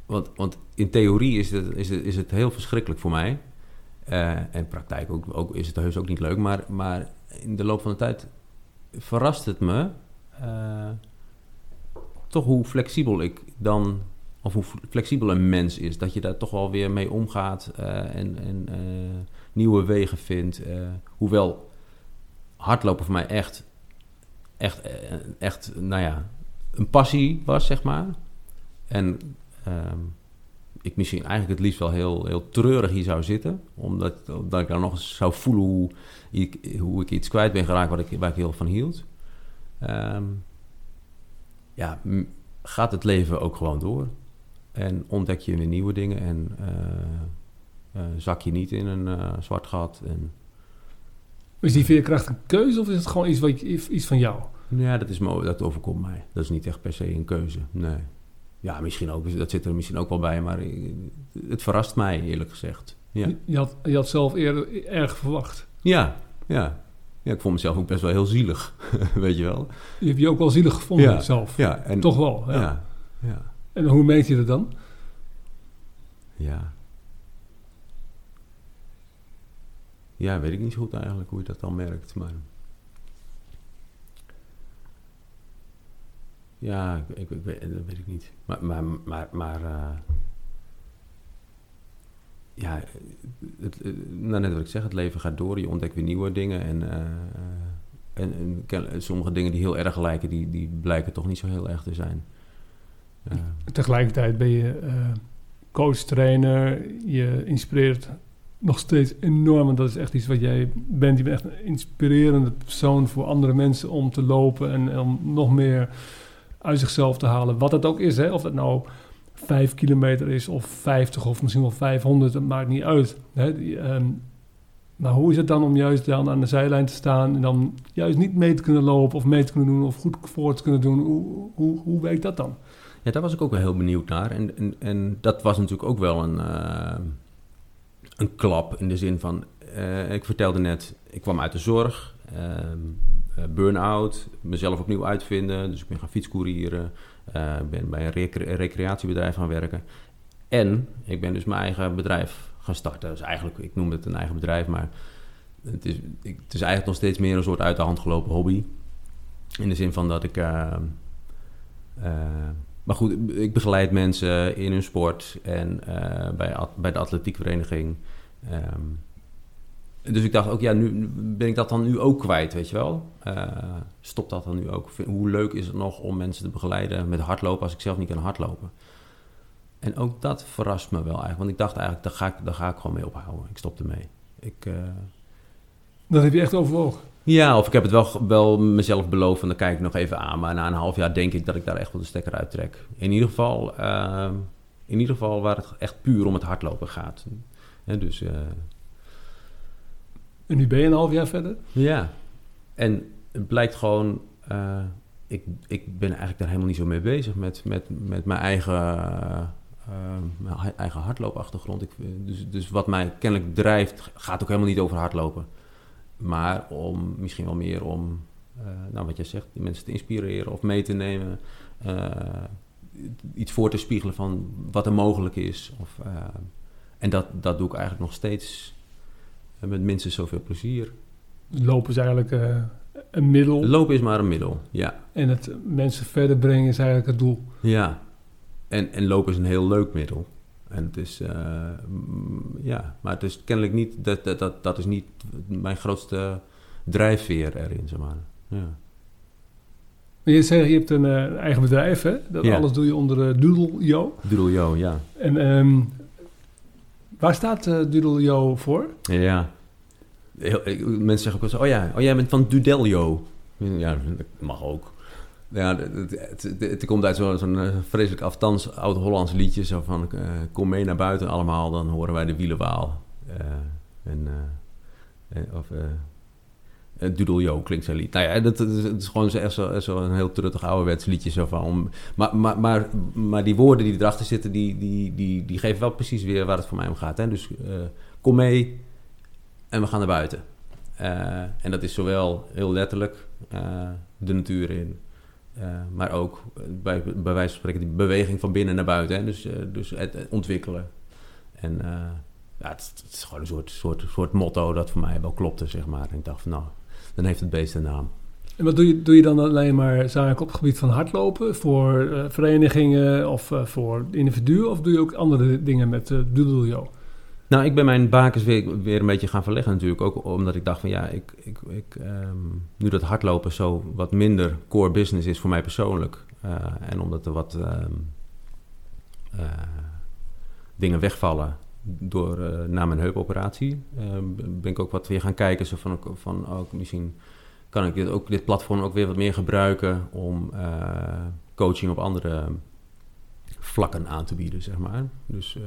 want, want in theorie is het, is het, is het heel verschrikkelijk voor mij. Eh, en praktijk ook, ook, is het heus ook niet leuk, maar, maar in de loop van de tijd verrast het me eh, toch hoe flexibel ik dan of hoe flexibel een mens is. Dat je daar toch wel weer mee omgaat eh, en, en eh, nieuwe wegen vindt. eh, hoewel hardlopen voor mij echt, echt, echt, nou ja, een passie was, zeg maar. En ehm, ik misschien eigenlijk het liefst wel heel, heel treurig hier zou zitten. Omdat, omdat ik dan nog eens zou voelen hoe ik, hoe ik iets kwijt ben geraakt wat ik, waar ik heel van hield. Ehm, ja, gaat het leven ook gewoon door. En ontdek je weer nieuwe dingen en eh, eh, zak je niet in een eh, zwart gat. En, Is die veerkracht een keuze of is het gewoon iets, wat iets van jou? ja, dat, is dat overkomt mij. Dat is niet echt per se een keuze, nee. Ja, misschien ook, dat zit er misschien ook wel bij, maar het verrast mij eerlijk gezegd. Ja, Je, je had, je had zelf eerder erg verwacht. ja, ja. ja ik vond mezelf ook best wel heel zielig, weet je wel. Je hebt je ook wel zielig gevonden Ja. zelf. Ja, en, Toch wel, ja. Ja, ja. En hoe meet je dat dan? Ja. Ja, weet ik niet zo goed eigenlijk hoe je dat dan merkt, maar... Ja, ik, ik, weet, dat weet ik niet. Maar, maar, maar, maar eh, ja, het, het- nou, net wat ik zeg, het leven gaat door, je ontdekt weer nieuwe dingen en, eh, en, en sommige dingen die heel erg lijken, die, die blijken toch niet zo heel erg te zijn. Eh, Tegelijkertijd ben je eh, coach, trainer. Je inspireert nog steeds enorm. En dat is echt iets wat jij bent. Je bent echt een inspirerende persoon voor andere mensen om te lopen. En om nog meer uit zichzelf te halen. Wat het ook is. Hè? Of het nou vijf kilometer is of 50 of misschien wel 500. Dat maakt niet uit. Hè? Ehm, maar hoe is het dan om juist dan aan de zijlijn te staan en dan juist niet mee te kunnen lopen of mee te kunnen doen of goed voor te kunnen doen? Hoe, hoe werkt dat dan? Ja, daar was ik ook wel heel benieuwd naar. En, en, dat was natuurlijk ook wel een, eh, een klap in de zin van... eh, ik vertelde net, ik kwam uit de zorg, eh, burn-out, mezelf opnieuw uitvinden. Dus ik ben gaan fietscourieren, ben bij een recre- recreatiebedrijf gaan werken. En ik ben dus mijn eigen bedrijf gaan starten. Dus eigenlijk, ik noem het een eigen bedrijf, maar het is, ik, het is eigenlijk nog steeds meer een soort uit de hand gelopen hobby. In de zin van dat ik... maar goed, ik begeleid mensen in hun sport en eh, bij, bij de atletiekvereniging. Ehm, dus ik dacht ook, ja, nu ben ik dat dan nu ook kwijt, weet je wel? Eh stopt dat dan nu ook? Hoe leuk is het nog om mensen te begeleiden met hardlopen als ik zelf niet kan hardlopen? En ook dat verrast me wel eigenlijk, want ik dacht eigenlijk, daar ga ik, daar ga ik gewoon mee ophouden. Ik stop ermee. Ik, eh, Dat heb je echt overwogen. Ja, of ik heb het wel, wel mezelf beloofd en dan kijk ik nog even aan. Maar na een half jaar denk ik dat ik daar echt wel de stekker uit trek. In ieder geval, eh, in ieder geval waar het echt puur om het hardlopen gaat. Dus eh, En nu ben je een half jaar verder. ja, en het blijkt gewoon... eh, ik, ik ben eigenlijk daar helemaal niet zo mee bezig met, met, met mijn eigen, mijn eigen hardloopachtergrond. Ik, dus, dus wat mij kennelijk drijft, gaat ook helemaal niet over hardlopen. Maar om, misschien wel meer om, nou wat jij zegt, die mensen te inspireren of mee te nemen iets voor te spiegelen van wat er mogelijk is. Of, uh, en dat, dat doe ik eigenlijk nog steeds met minstens zoveel plezier. Lopen is eigenlijk een middel. Lopen is maar een middel, ja. En het mensen verder brengen is eigenlijk het doel. Ja, en, en lopen is een heel leuk middel. En het is, uh, ja, maar het is kennelijk niet, dat, dat, dat, dat is niet mijn grootste drijfveer erin, zeg maar. Ja. Je zegt, je hebt een uh, eigen bedrijf, hè? Dat alles doe je onder uh, Doodle-Jo. Doodle-Jo, ja. En um, waar staat uh, Doodle-Jo voor? Ja, Heel, mensen zeggen ook wel zo, oh ja, oh, jij bent van Dudeljo. Ja, dat mag ook. Ja, het, het, komt uit zo'n zo vreselijk aftans oud-Hollands liedje. Zo van, kom mee naar buiten allemaal, dan horen wij de wielenwaal. en, of uh, Doodle klinkt zo'n lied. Nou ja, dat, is gewoon echt zo, zo heel truttig ouderwets liedje. Zo van, maar, maar, maar, maar die woorden die erachter zitten, die, die, die, die geven wel precies weer waar het voor mij om gaat. Hè? Dus uh, kom mee en we gaan naar buiten. Uh, en dat is zowel heel letterlijk de natuur in, maar ook bij, bij wijze van spreken die beweging van binnen naar buiten. Hè? Dus, dus het ontwikkelen. En ja, het, is gewoon een soort, soort, soort motto dat voor mij wel klopte, zeg maar. En ik dacht van nou, dan heeft het beest een naam. En wat doe je, doe je dan alleen maar zaken op het gebied van hardlopen voor verenigingen of voor individuen? Of doe je ook andere dingen met uh, Doodle Nou, ik ben mijn bakens weer, weer een beetje gaan verleggen natuurlijk. Ook omdat ik dacht van ja, ik, ik, ik, um, nu dat hardlopen zo wat minder core business is voor mij persoonlijk. en omdat er wat um, dingen wegvallen door, uh, na mijn heupoperatie uh, ben ik ook wat weer gaan kijken. Van, van ook misschien kan ik dit, ook dit platform ook weer wat meer gebruiken om coaching op andere vlakken aan te bieden, zeg maar. Dus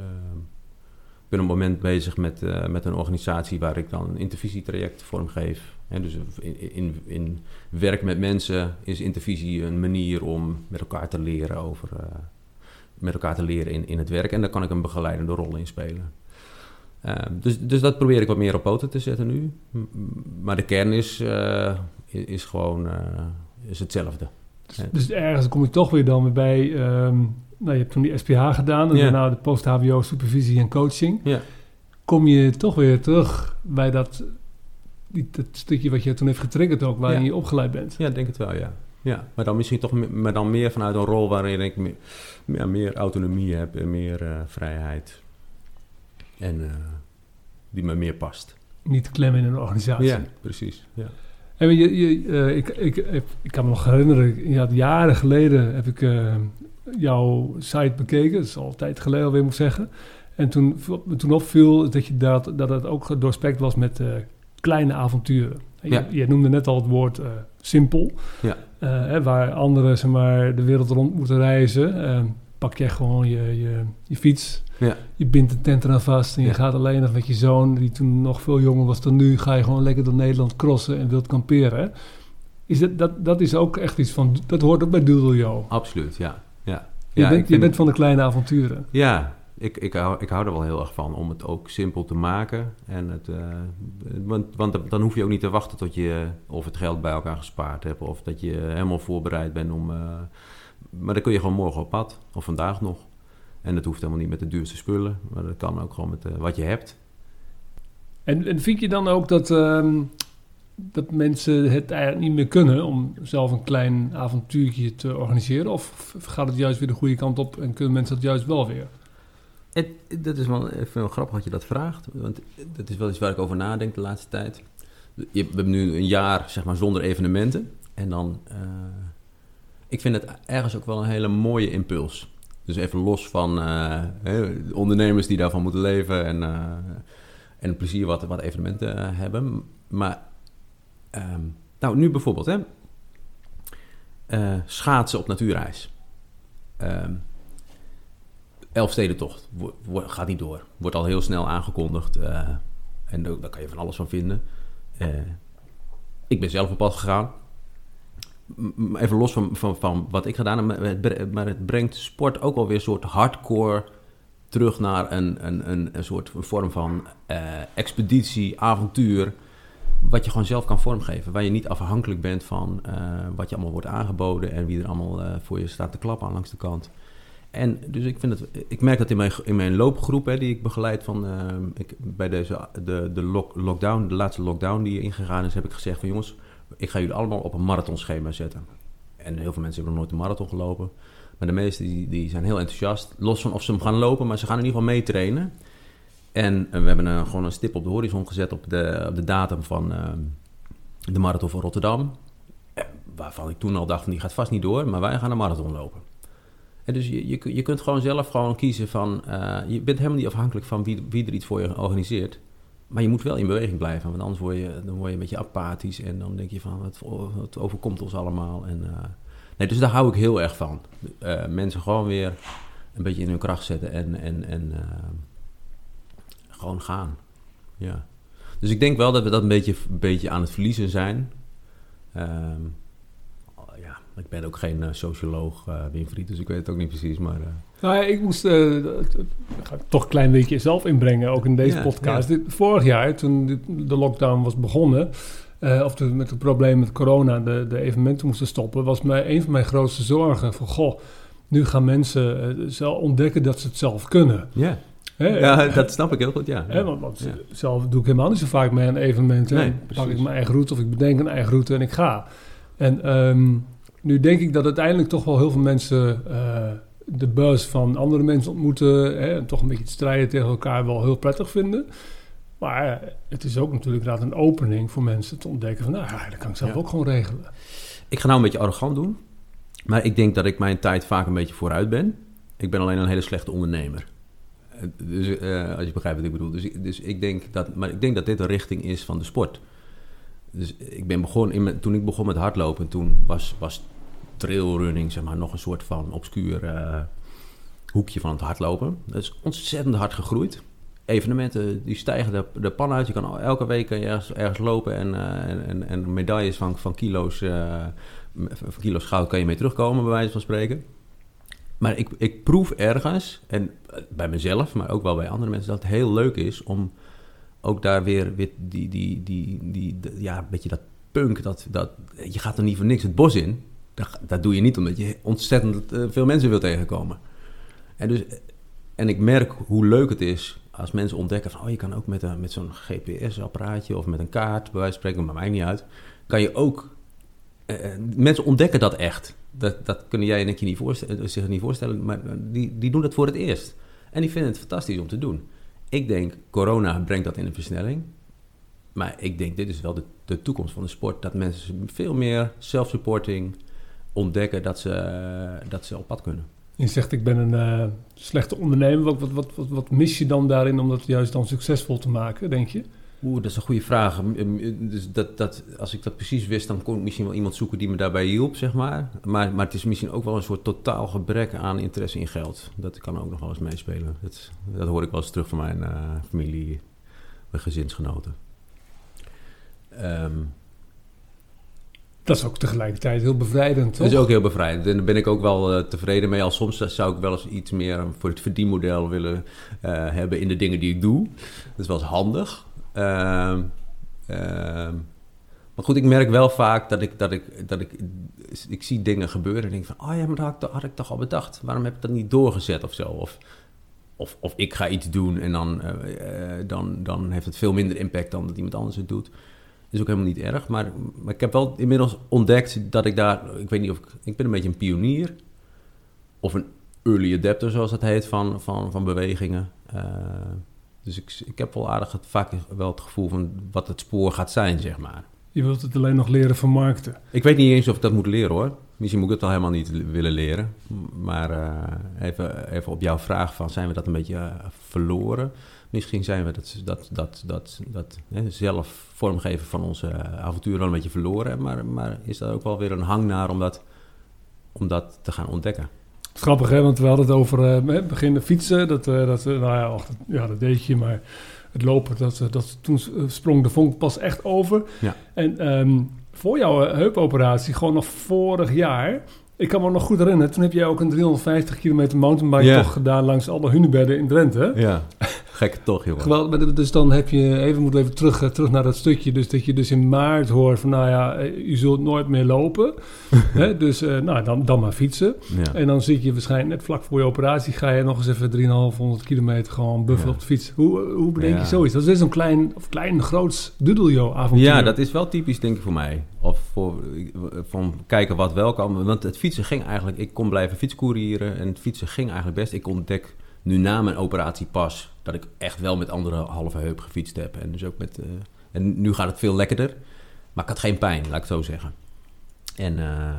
ben op het moment bezig met, met een organisatie waar ik dan een intervisietraject vormgeef. En dus in, in, in werk met mensen is intervisie een manier om met elkaar te leren over met elkaar te leren in, in het werk. En daar kan ik een begeleidende rol in spelen. Uh, dus, dus dat probeer ik wat meer op poten te zetten nu. Maar de kern is, uh, is gewoon is hetzelfde. Dus, ergens kom je toch weer dan bij... Um, nou, je hebt toen die SPH gedaan... en daarna de post-HBO supervisie en coaching. Yeah. Kom je toch weer terug bij dat, die, dat stukje wat je toen heeft getriggerd ook... waarin je opgeleid bent? Ja, denk het wel, ja. Ja, maar dan misschien toch maar dan meer vanuit een rol waarin ik meer, meer, meer autonomie heb en meer uh, vrijheid. En uh, die me meer past. Niet klemmen in een organisatie. Ja, precies. Ja. En je, je, uh, ik, ik, ik, ik, kan me nog herinneren, ja, jaren geleden heb ik jouw site bekeken. Dat is al een tijd geleden alweer, moet ik zeggen. En toen, toen opviel dat, je dat, dat het ook doorspekt was met kleine avonturen. Ja. Je, je, noemde net al het woord simpel. Ja. Uh, hè, waar anderen zeg maar, de wereld rond moeten reizen. Uh, pak je gewoon je, je, je fiets. Ja. Je bindt een tent eraan vast en je gaat alleen nog met je zoon, die toen nog veel jonger was dan nu, ga je gewoon lekker door Nederland crossen en wilt kamperen. Is dat, dat, dat is ook echt iets van, dat hoort ook bij Doodle Absoluut, ja. Ja. Je, ja, bent, je bent van de kleine avonturen. Ja, ik, ik, hou, ik hou er wel heel erg van om het ook simpel te maken. En het, uh, want, want dan hoef je ook niet te wachten tot je of het geld bij elkaar gespaard hebt... of dat je helemaal voorbereid bent om... Uh, maar dan kun je gewoon morgen op pad, of vandaag nog. En dat hoeft helemaal niet met de duurste spullen, maar dat kan ook gewoon met uh, wat je hebt. En, en, vind je dan ook dat, um, dat mensen het eigenlijk niet meer kunnen om zelf een klein avontuurtje te organiseren? Of gaat het juist weer de goede kant op en kunnen mensen dat juist wel weer? Het, dat is wel even grappig dat je dat vraagt. Want dat is wel iets waar ik over nadenk de laatste tijd. Je, we hebben nu een jaar zeg maar, zonder evenementen. En dan... Uh, ik vind het ergens ook wel een hele mooie impuls. Dus even los van uh, ondernemers die daarvan moeten leven... en, uh, en plezier wat, wat evenementen hebben. Maar... Um, nou, nu bijvoorbeeld, hè. schaatsen op natuurreis. Um, Elfstedentocht gaat niet door. Wordt al heel snel aangekondigd. Uh, en daar kan je van alles van vinden. Uh, ik ben zelf op pad gegaan. even los van, van, van wat ik gedaan heb, maar het brengt sport ook alweer een soort hardcore terug naar een, een, een, soort vorm van expeditie, avontuur. Wat je gewoon zelf kan vormgeven. Waar je niet afhankelijk bent van uh, wat je allemaal wordt aangeboden en wie er allemaal uh, voor je staat te klappen aan langs de kant. En dus ik, vind het, ik merk dat in mijn, in mijn loopgroep hè, die ik begeleid van, ik, bij deze, de, de lock, lockdown, de laatste lockdown die ingegaan is, heb ik gezegd van jongens, ik ga jullie allemaal op een marathonschema zetten. En heel veel mensen hebben nog nooit een marathon gelopen. Maar de meesten die, die zijn heel enthousiast. Los van of ze hem gaan lopen, maar ze gaan in ieder geval meetrainen. En we hebben een, gewoon een stip op de horizon gezet op de, op de datum van uh, de marathon van Rotterdam. Waarvan ik toen al dacht, van, die gaat vast niet door, maar wij gaan een marathon lopen. En dus je, je, je kunt gewoon zelf gewoon kiezen van... Je bent helemaal niet afhankelijk van wie, wie er iets voor je organiseert. Maar je moet wel in beweging blijven, want anders word je, dan word je een beetje apathisch... en dan denk je van, het, het overkomt ons allemaal. En, Nee, dus daar hou ik heel erg van. Mensen gewoon weer een beetje in hun kracht zetten en, en, en gewoon gaan. Ja. Dus ik denk wel dat we dat een beetje, een beetje aan het verliezen zijn. Um, ja, ik ben ook geen uh, socioloog, Winfried, dus ik weet het ook niet precies. Maar, nou ja, ik moest ga ik toch een klein beetje zelf inbrengen, ook in deze ja, podcast. Ja. vorig jaar, toen de lockdown was begonnen uh, of de, met het probleem met corona de, de evenementen moesten stoppen, was mij een van mijn grootste zorgen. Van goh, nu gaan mensen uh, zelf ontdekken dat ze het zelf kunnen. Ja. Ja, dat snap ik heel goed, ja. Want, want ja. zelf doe ik helemaal niet zo vaak mee aan evenementen. Nee, pak ik mijn eigen route of ik bedenk een eigen route en ik ga. En um, nu denk ik dat uiteindelijk toch wel heel veel mensen uh, de buzz van andere mensen ontmoeten... Hè, en toch een beetje het strijden tegen elkaar wel heel prettig vinden... Maar het is ook natuurlijk inderdaad een opening voor mensen te ontdekken van, nou ja, dat kan ik zelf ook gewoon regelen. Ik ga nou een beetje arrogant doen, maar ik denk dat ik mijn tijd vaak een beetje vooruit ben. Ik ben alleen een hele slechte ondernemer. Eh, dus uh, als je begrijpt wat ik bedoel. Dus, dus ik denk dat, maar ik denk dat dit een richting is van de sport. Dus ik ben begonnen, in, toen ik begon met hardlopen, toen was, was trailrunning zeg maar nog een soort van obscuur uh, hoekje van het hardlopen. Dat is ontzettend hard gegroeid evenementen die stijgen de, de pan uit. Je kan elke week ergens, ergens lopen en, uh, en, en, medailles van, van, kilo's, van kilo's goud kan je mee terugkomen, bij wijze van spreken. Maar ik, ik proef ergens, en bij mezelf, maar ook wel bij andere mensen, dat het heel leuk is om ook daar weer, die, die, die, die, ja, een beetje dat punk, dat, dat, je gaat er niet voor niks het bos in. Dat, dat doe je niet omdat je ontzettend eh, veel mensen wil tegenkomen. En, dus, en ik merk hoe leuk het is als mensen ontdekken van, oh, je kan ook met, met zo'n GPS-apparaatje of met een kaart, bij wijze van spreken, maar mij niet uit, kan je ook. Uh, mensen ontdekken dat echt. Dat, dat kunnen jij en ik je niet voorstellen, zich niet voorstellen, maar die, die doen dat voor het eerst. En die vinden het fantastisch om te doen. Ik denk, corona brengt dat in een versnelling. Maar ik denk, dit is wel de, de toekomst van de sport. Dat mensen veel meer self-supporting ontdekken dat ze, dat ze op pad kunnen. Je zegt ik ben een uh, slechte ondernemer. Wat, wat, wat, wat mis je dan daarin om dat juist dan succesvol te maken, denk je? Oeh, dat is een goede vraag. Dus dat, dat, als ik dat precies wist, dan kon ik misschien wel iemand zoeken die me daarbij hielp, zeg maar. Maar, maar het is misschien ook wel een soort totaal gebrek aan interesse in geld. Dat kan ook nog wel eens meespelen. Dat, dat hoor ik wel eens terug van mijn uh, familie, mijn gezinsgenoten. Um, dat is ook tegelijkertijd heel bevrijdend, toch? Dat is ook heel bevrijdend. En daar ben ik ook wel uh, tevreden mee. Al soms zou ik wel eens iets meer voor het verdienmodel willen uh, hebben in de dingen die ik doe. Dat is wel eens handig. Uh, maar goed, ik merk wel vaak dat ik, dat ik, dat ik, ik zie dingen gebeuren en denk van, oh ja, maar dat had ik, had ik toch al bedacht. Waarom heb ik dat niet doorgezet of zo? Of, of, of ik ga iets doen en dan, uh, dan, dan heeft het veel minder impact dan dat iemand anders het doet is ook helemaal niet erg. Maar, maar ik heb wel inmiddels ontdekt dat ik daar... Ik weet niet of ik... Ik ben een beetje een pionier. Of een early adapter, zoals dat heet, van, van, van bewegingen. Uh, dus ik, ik heb wel aardig het, vaak wel het gevoel van wat het spoor gaat zijn, zeg maar. Je wilt het alleen nog leren vermarkten. Ik weet niet eens of ik dat moet leren hoor. Misschien moet ik het wel helemaal niet willen leren. Maar uh, even, even op jouw vraag van zijn we dat een beetje uh, verloren? Misschien zijn we dat, dat, dat, dat, dat hè, zelf vormgeven van onze avonturen wel een beetje verloren. Maar, maar is er ook wel weer een hang naar om dat, om dat te gaan ontdekken? Grappig hè, want we hadden het over uh, beginnen fietsen. Dat, uh, dat, nou ja, och, ja, dat deed je, maar het lopen, dat, dat, toen sprong de vonk pas echt over. Ja. En ehm, voor jouw heupoperatie, gewoon nog vorig jaar... Ik kan me nog goed herinneren, toen heb jij ook een 350 kilometer mountainbike toch gedaan langs alle hunebedden in Drenthe. Ja. Gek toch, jongen. Geweldig. Dus dan heb je even, moet even terug, eh, terug naar dat stukje. Dus dat je dus in maart hoort van, nou ja, eh, je zult nooit meer lopen. Hè? Dus uh, nou, dan, dan maar fietsen. Ja. En dan zit je waarschijnlijk net vlak voor je operatie, ga je nog eens even 3,500 kilometer gewoon buffelen op de fiets. Hoe, hoe bedenk je zoiets? Dat is een klein, of klein groots dudeljo avontuur. Ja, dat is wel typisch denk ik voor mij. Of voor, van kijken wat wel kan. Want het fietsen ging eigenlijk, ik kon blijven fietskoerieren en het fietsen ging eigenlijk best. Ik ontdek nu na mijn operatie pas dat ik echt wel met andere halve heup gefietst heb. En dus ook met. Uh, en nu gaat het veel lekkerder. Maar ik had geen pijn, laat ik het zo zeggen. En uh,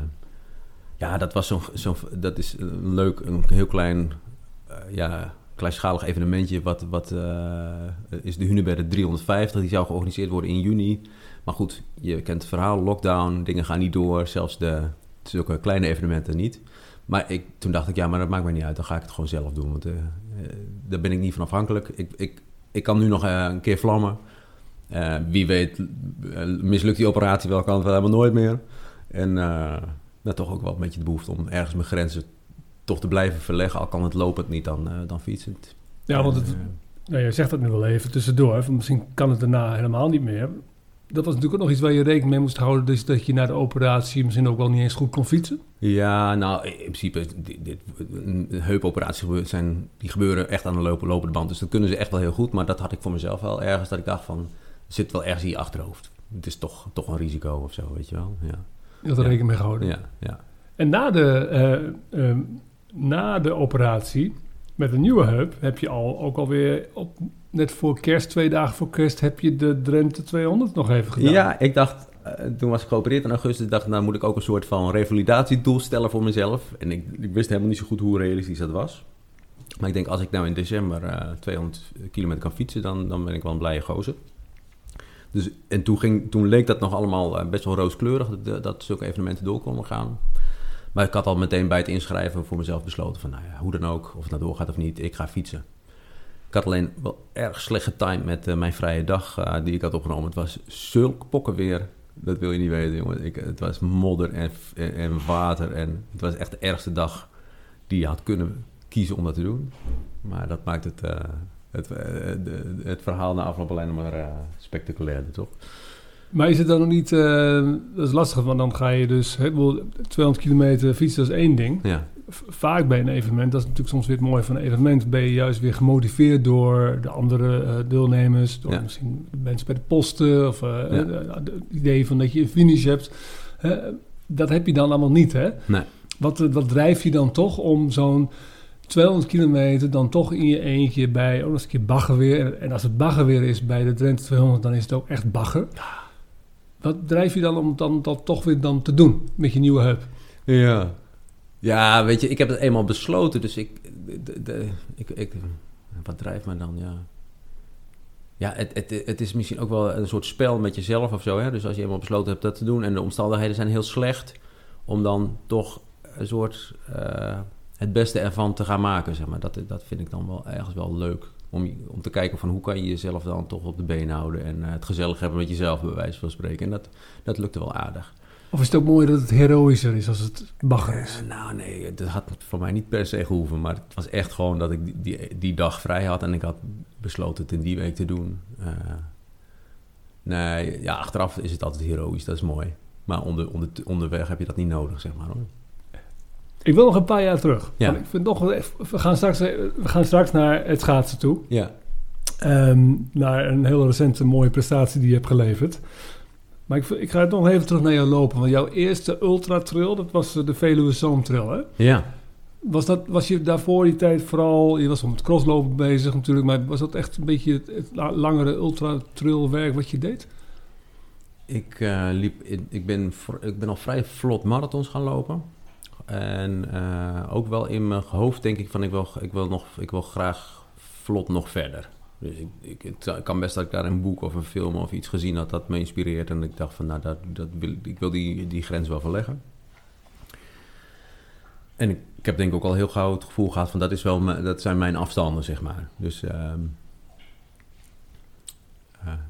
ja, dat was zo'n. Zo dat is een leuk, een heel klein. Uh, ja, kleinschalig evenementje. Wat, wat is de Hunebedden 350. Die zou georganiseerd worden in juni. Maar goed, je kent het verhaal. Lockdown, dingen gaan niet door. Zelfs de zulke kleine evenementen niet. Maar ik, toen dacht ik, ja, maar dat maakt mij niet uit. Dan ga ik het gewoon zelf doen. Want uh, daar ben ik niet van afhankelijk. Ik, ik, ik kan nu nog uh, een keer vlammen. Wie weet mislukt die operatie wel, kan het wel helemaal nooit meer. En nou, toch ook wel een beetje de behoefte om ergens mijn grenzen toch te blijven verleggen. Al kan het lopend niet, dan, dan fietsend. Ja, want het, nou, je zegt dat nu wel even tussendoor. Misschien kan het daarna helemaal niet meer dat was natuurlijk ook nog iets waar je rekening mee moest houden. Dus dat je na de operatie misschien ook wel niet eens goed kon fietsen. Ja, nou in principe, dit, dit, heupoperaties zijn, die gebeuren echt aan de lopen, lopende band. Dus dat kunnen ze echt wel heel goed. Maar dat had ik voor mezelf wel ergens. Dat ik dacht van, zit wel ergens in je achterhoofd. Het is toch, toch een risico of zo, weet je wel. Ja. Je had er rekening mee gehouden. Ja, ja. En na de, uh, na de operatie met een nieuwe heup heb je al ook alweer op net voor kerst, twee dagen voor kerst, heb je de Drenthe 200 nog even gedaan. Ja, ik dacht, uh, toen was ik geopereerd in augustus, dacht nou moet ik ook een soort van revalidatiedoel stellen voor mezelf. En ik, wist helemaal niet zo goed hoe realistisch dat was. Maar ik denk, als ik nou in december uh, 200 kilometer kan fietsen, dan, dan ben ik wel een blije gozer. Dus, en toen, ging, toen leek dat nog allemaal uh, best wel rooskleurig, dat, dat zulke evenementen door konden gaan. Maar ik had al meteen bij het inschrijven voor mezelf besloten van, nou ja, hoe dan ook, of het nou doorgaat of niet, ik ga fietsen. Ik had alleen wel erg slecht getimed met uh, mijn vrije dag uh, die ik had opgenomen. Het was zulk pokkenweer. Dat wil je niet weten, jongen. Ik, het was modder en, en, water. En het was echt de ergste dag die je had kunnen kiezen om dat te doen. Maar dat maakt het, uh, het, het, verhaal na afloop alleen maar spectaculairder, toch? Maar is het dan nog niet... dat is lastig, want dan ga je dus... 200 kilometer fietsen, dat is één ding. Ja vaak bij een evenement, dat is natuurlijk soms weer het mooie van een evenement, ben je juist weer gemotiveerd door de andere uh, deelnemers, door misschien mensen bij de posten of uh, ja. het idee van dat je een finish hebt. Dat heb je dan allemaal niet, hè? Nee. Wat, wat drijft je dan toch om zo'n 200 kilometer dan toch in je eentje bij, oh, dat is een keer baggerweer. En als het baggerweer is bij de Drenthe 200, dan is het ook echt bagger. Wat drijf je dan om dan dat toch weer dan te doen met je nieuwe heup? Ja, ja, weet je, ik heb het eenmaal besloten, dus ik, de, de, ik, ik... Wat drijft me dan, ja... Ja, het, het, het is misschien ook wel een soort spel met jezelf of zo. Hè? Dus als je eenmaal besloten hebt dat te doen... en de omstandigheden zijn heel slecht... om dan toch een soort uh, het beste ervan te gaan maken, zeg maar. Dat, dat vind ik dan wel ergens wel leuk. Om, om te kijken van hoe kan je jezelf dan toch op de been houden... en uh, het gezellig hebben met jezelf, bij wijze van spreken. En dat, dat lukte wel aardig. Of is het ook mooi dat het heroïscher is als het bagger is? Uh, nou nee, dat had voor mij niet per se gehoeven. Maar het was echt gewoon dat ik die, die, die dag vrij had. En ik had besloten het in die week te doen. Uh, nee, ja, achteraf is het altijd heroïs. Dat is mooi. Maar onder, onder, onderweg heb je dat niet nodig, zeg maar. Hoor. Ik wil nog een paar jaar terug. Ja. ik vind nog, we, gaan straks, we gaan straks naar het schaatsen toe. Ja. Um, naar een heel recente mooie prestatie die je hebt geleverd. Maar ik, ik ga het nog even terug naar jou lopen. Want jouw eerste ultra-trail, dat was de Veluwe Zoomtrail, hè? Ja. Was, dat, was je daarvoor die tijd vooral... Je was om het crosslopen bezig natuurlijk... maar was dat echt een beetje het, het langere ultra-trail werk wat je deed? Ik, uh, liep, ik, ben, ik ben al vrij vlot marathons gaan lopen. En uh, ook wel in mijn hoofd denk ik van... Ik wil, ik wil, nog, ik wil graag vlot nog verder. Dus ik, ik, het kan best dat ik daar een boek of een film of iets gezien had dat me inspireert. En ik dacht van, nou, dat, dat ik wil die, die grens wel verleggen. En ik, heb denk ik ook al heel gauw het gevoel gehad van, dat, is wel, dat zijn mijn afstanden, zeg maar. Dus, um,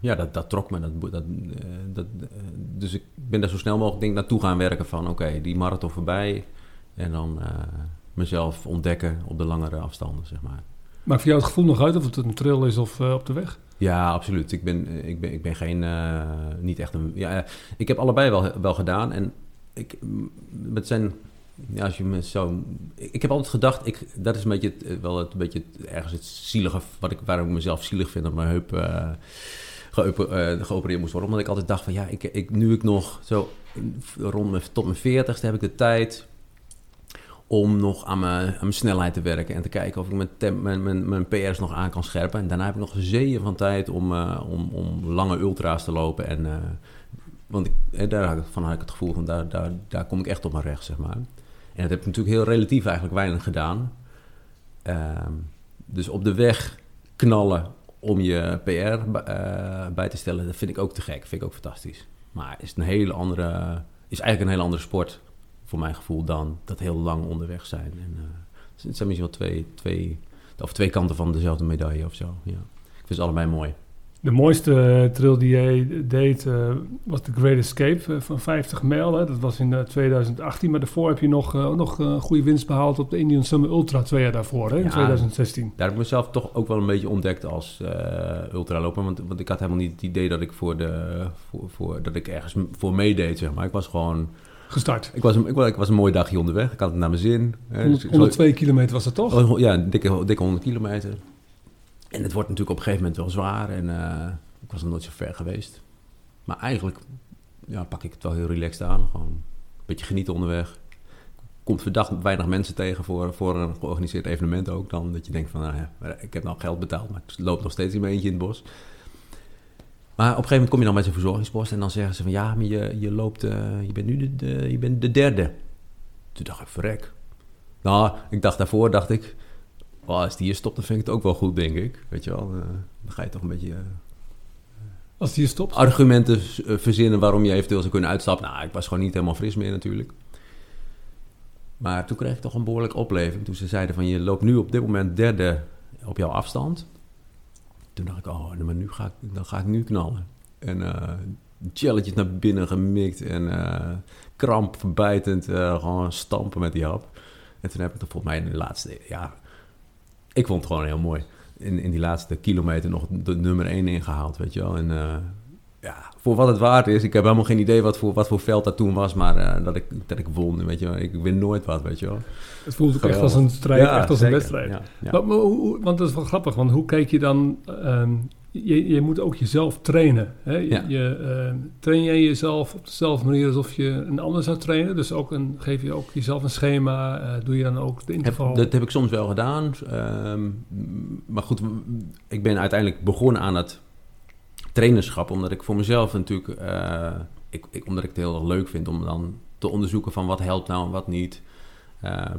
ja, dat, dat trok me. Dat, dat, dat, dus ik ben daar zo snel mogelijk denk, naartoe gaan werken van... oké, die marathon voorbij en dan mezelf ontdekken op de langere afstanden, zeg maar. Maakt voor jou het gevoel nog uit of het een trail is of op de weg? Ja, absoluut. Ik ben, ik ben, ik ben geen, niet echt een... Ja, ik heb allebei wel, wel gedaan en ik, met zijn ja, als je me zo... Ik heb altijd gedacht, ik, dat is een beetje het, wel het, beetje ergens het zielige... Wat ik, waarom ik mezelf zielig vind dat mijn heup uh, geopereerd moest worden. Omdat ik altijd dacht van ja, ik, ik, nu ik nog zo rond me, tot mijn veertigste heb ik de tijd om nog aan mijn, aan snelheid te werken en te kijken of ik mijn, mijn, mijn, PR's nog aan kan scherpen. En daarna heb ik nog zeeën van tijd om, uh, om, om lange ultra's te lopen. En, uh, want ik, daar had ik, het gevoel van daar, daar, daar kom ik echt op mijn recht, zeg maar. En dat heb ik natuurlijk heel relatief eigenlijk weinig gedaan. Ehm, dus op de weg knallen om je PR eh, bij te stellen, dat vind ik ook te gek. Vind ik ook fantastisch. Maar is een hele andere, is eigenlijk een hele andere sport voor mijn gevoel dan dat heel lang onderweg zijn. En, uh, het zijn misschien wel twee, twee, of twee kanten van dezelfde medaille of zo. Ja. Ik vind ze allebei mooi. De mooiste eh, trail die jij deed uh, was de Great Escape van 50 mijl. Hè. Dat was in 2018. Maar daarvoor heb je nog, nog een goede winst behaald op de Indian Summer Ultra twee jaar daarvoor, hè, in 2016. Daar heb ik mezelf toch ook wel een beetje ontdekt als ultraloper. Want, want ik had helemaal niet het idee dat ik, voor de, voor, voor, dat ik ergens voor meedeed, zeg maar. Ik was gewoon... Gestart. Ik was, een, ik, ik was een mooi dagje onderweg. Ik had het naar mijn zin. 102 kilometer was het toch? Oh, ja, dikke, dikke 100 kilometer. En het wordt natuurlijk op een gegeven moment wel zwaar. En uh, ik was nog nooit zo ver geweest. Maar eigenlijk ja, pak ik het wel heel relaxed aan. Gewoon een beetje genieten onderweg. Komt verdacht weinig mensen tegen voor, voor een georganiseerd evenement ook. Dan dat je denkt van, nou ja, ik heb nou geld betaald, maar ik loop nog steeds in mijn eentje in het bos. Maar op een gegeven moment kom je dan met zo'n verzorgingspost en dan zeggen ze van ja, maar je, je loopt, uh, je bent nu de, de, je bent de derde. Toen dacht ik, verrek. Nou, ik dacht daarvoor, dacht ik, oh, als die hier stopt, dan vind ik het ook wel goed, denk ik. Weet je wel, uh, dan ga je toch een beetje... Uh, als die hier stopt? Argumenten verzinnen waarom je eventueel zou kunnen uitstappen. Nou, ik was gewoon niet helemaal fris meer natuurlijk. Maar toen kreeg ik toch een behoorlijke opleving. Toen ze zeiden van, je loopt nu op dit moment derde op jouw afstand. Toen dacht ik, oh, maar nu ga dan ga ik nu knallen. En uh, naar binnen gemikt en uh, kramp verbijtend uh, gewoon stampen met die hap. En toen heb ik er volgens mij in de laatste, ja, ik vond het gewoon heel mooi. In, in die laatste kilometer nog de nummer 1 ingehaald, weet je wel. En ja, voor wat het waard is, ik heb helemaal geen idee wat voor, wat voor veld dat toen was, maar uh, dat, ik, dat ik won, weet je wel. Ik win nooit wat, weet je wel. Het voelt ook echt als een strijd, ja, echt als zeker. een wedstrijd. Ja, ja. Maar, maar hoe, want dat is wel grappig, want hoe kijk je dan... Um, je, je moet ook jezelf trainen. Hè? Je, je uh, train jij jezelf op dezelfde manier alsof je een ander zou trainen? Dus ook een, geef je ook jezelf een schema? Uh, doe je dan ook de interval? Heb, dat heb ik soms wel gedaan. Um, maar goed, ik ben uiteindelijk begonnen aan het trainerschap. Omdat ik voor mezelf natuurlijk... Uh, ik, ik, omdat ik het heel erg leuk vind om dan te onderzoeken van wat helpt nou en wat niet.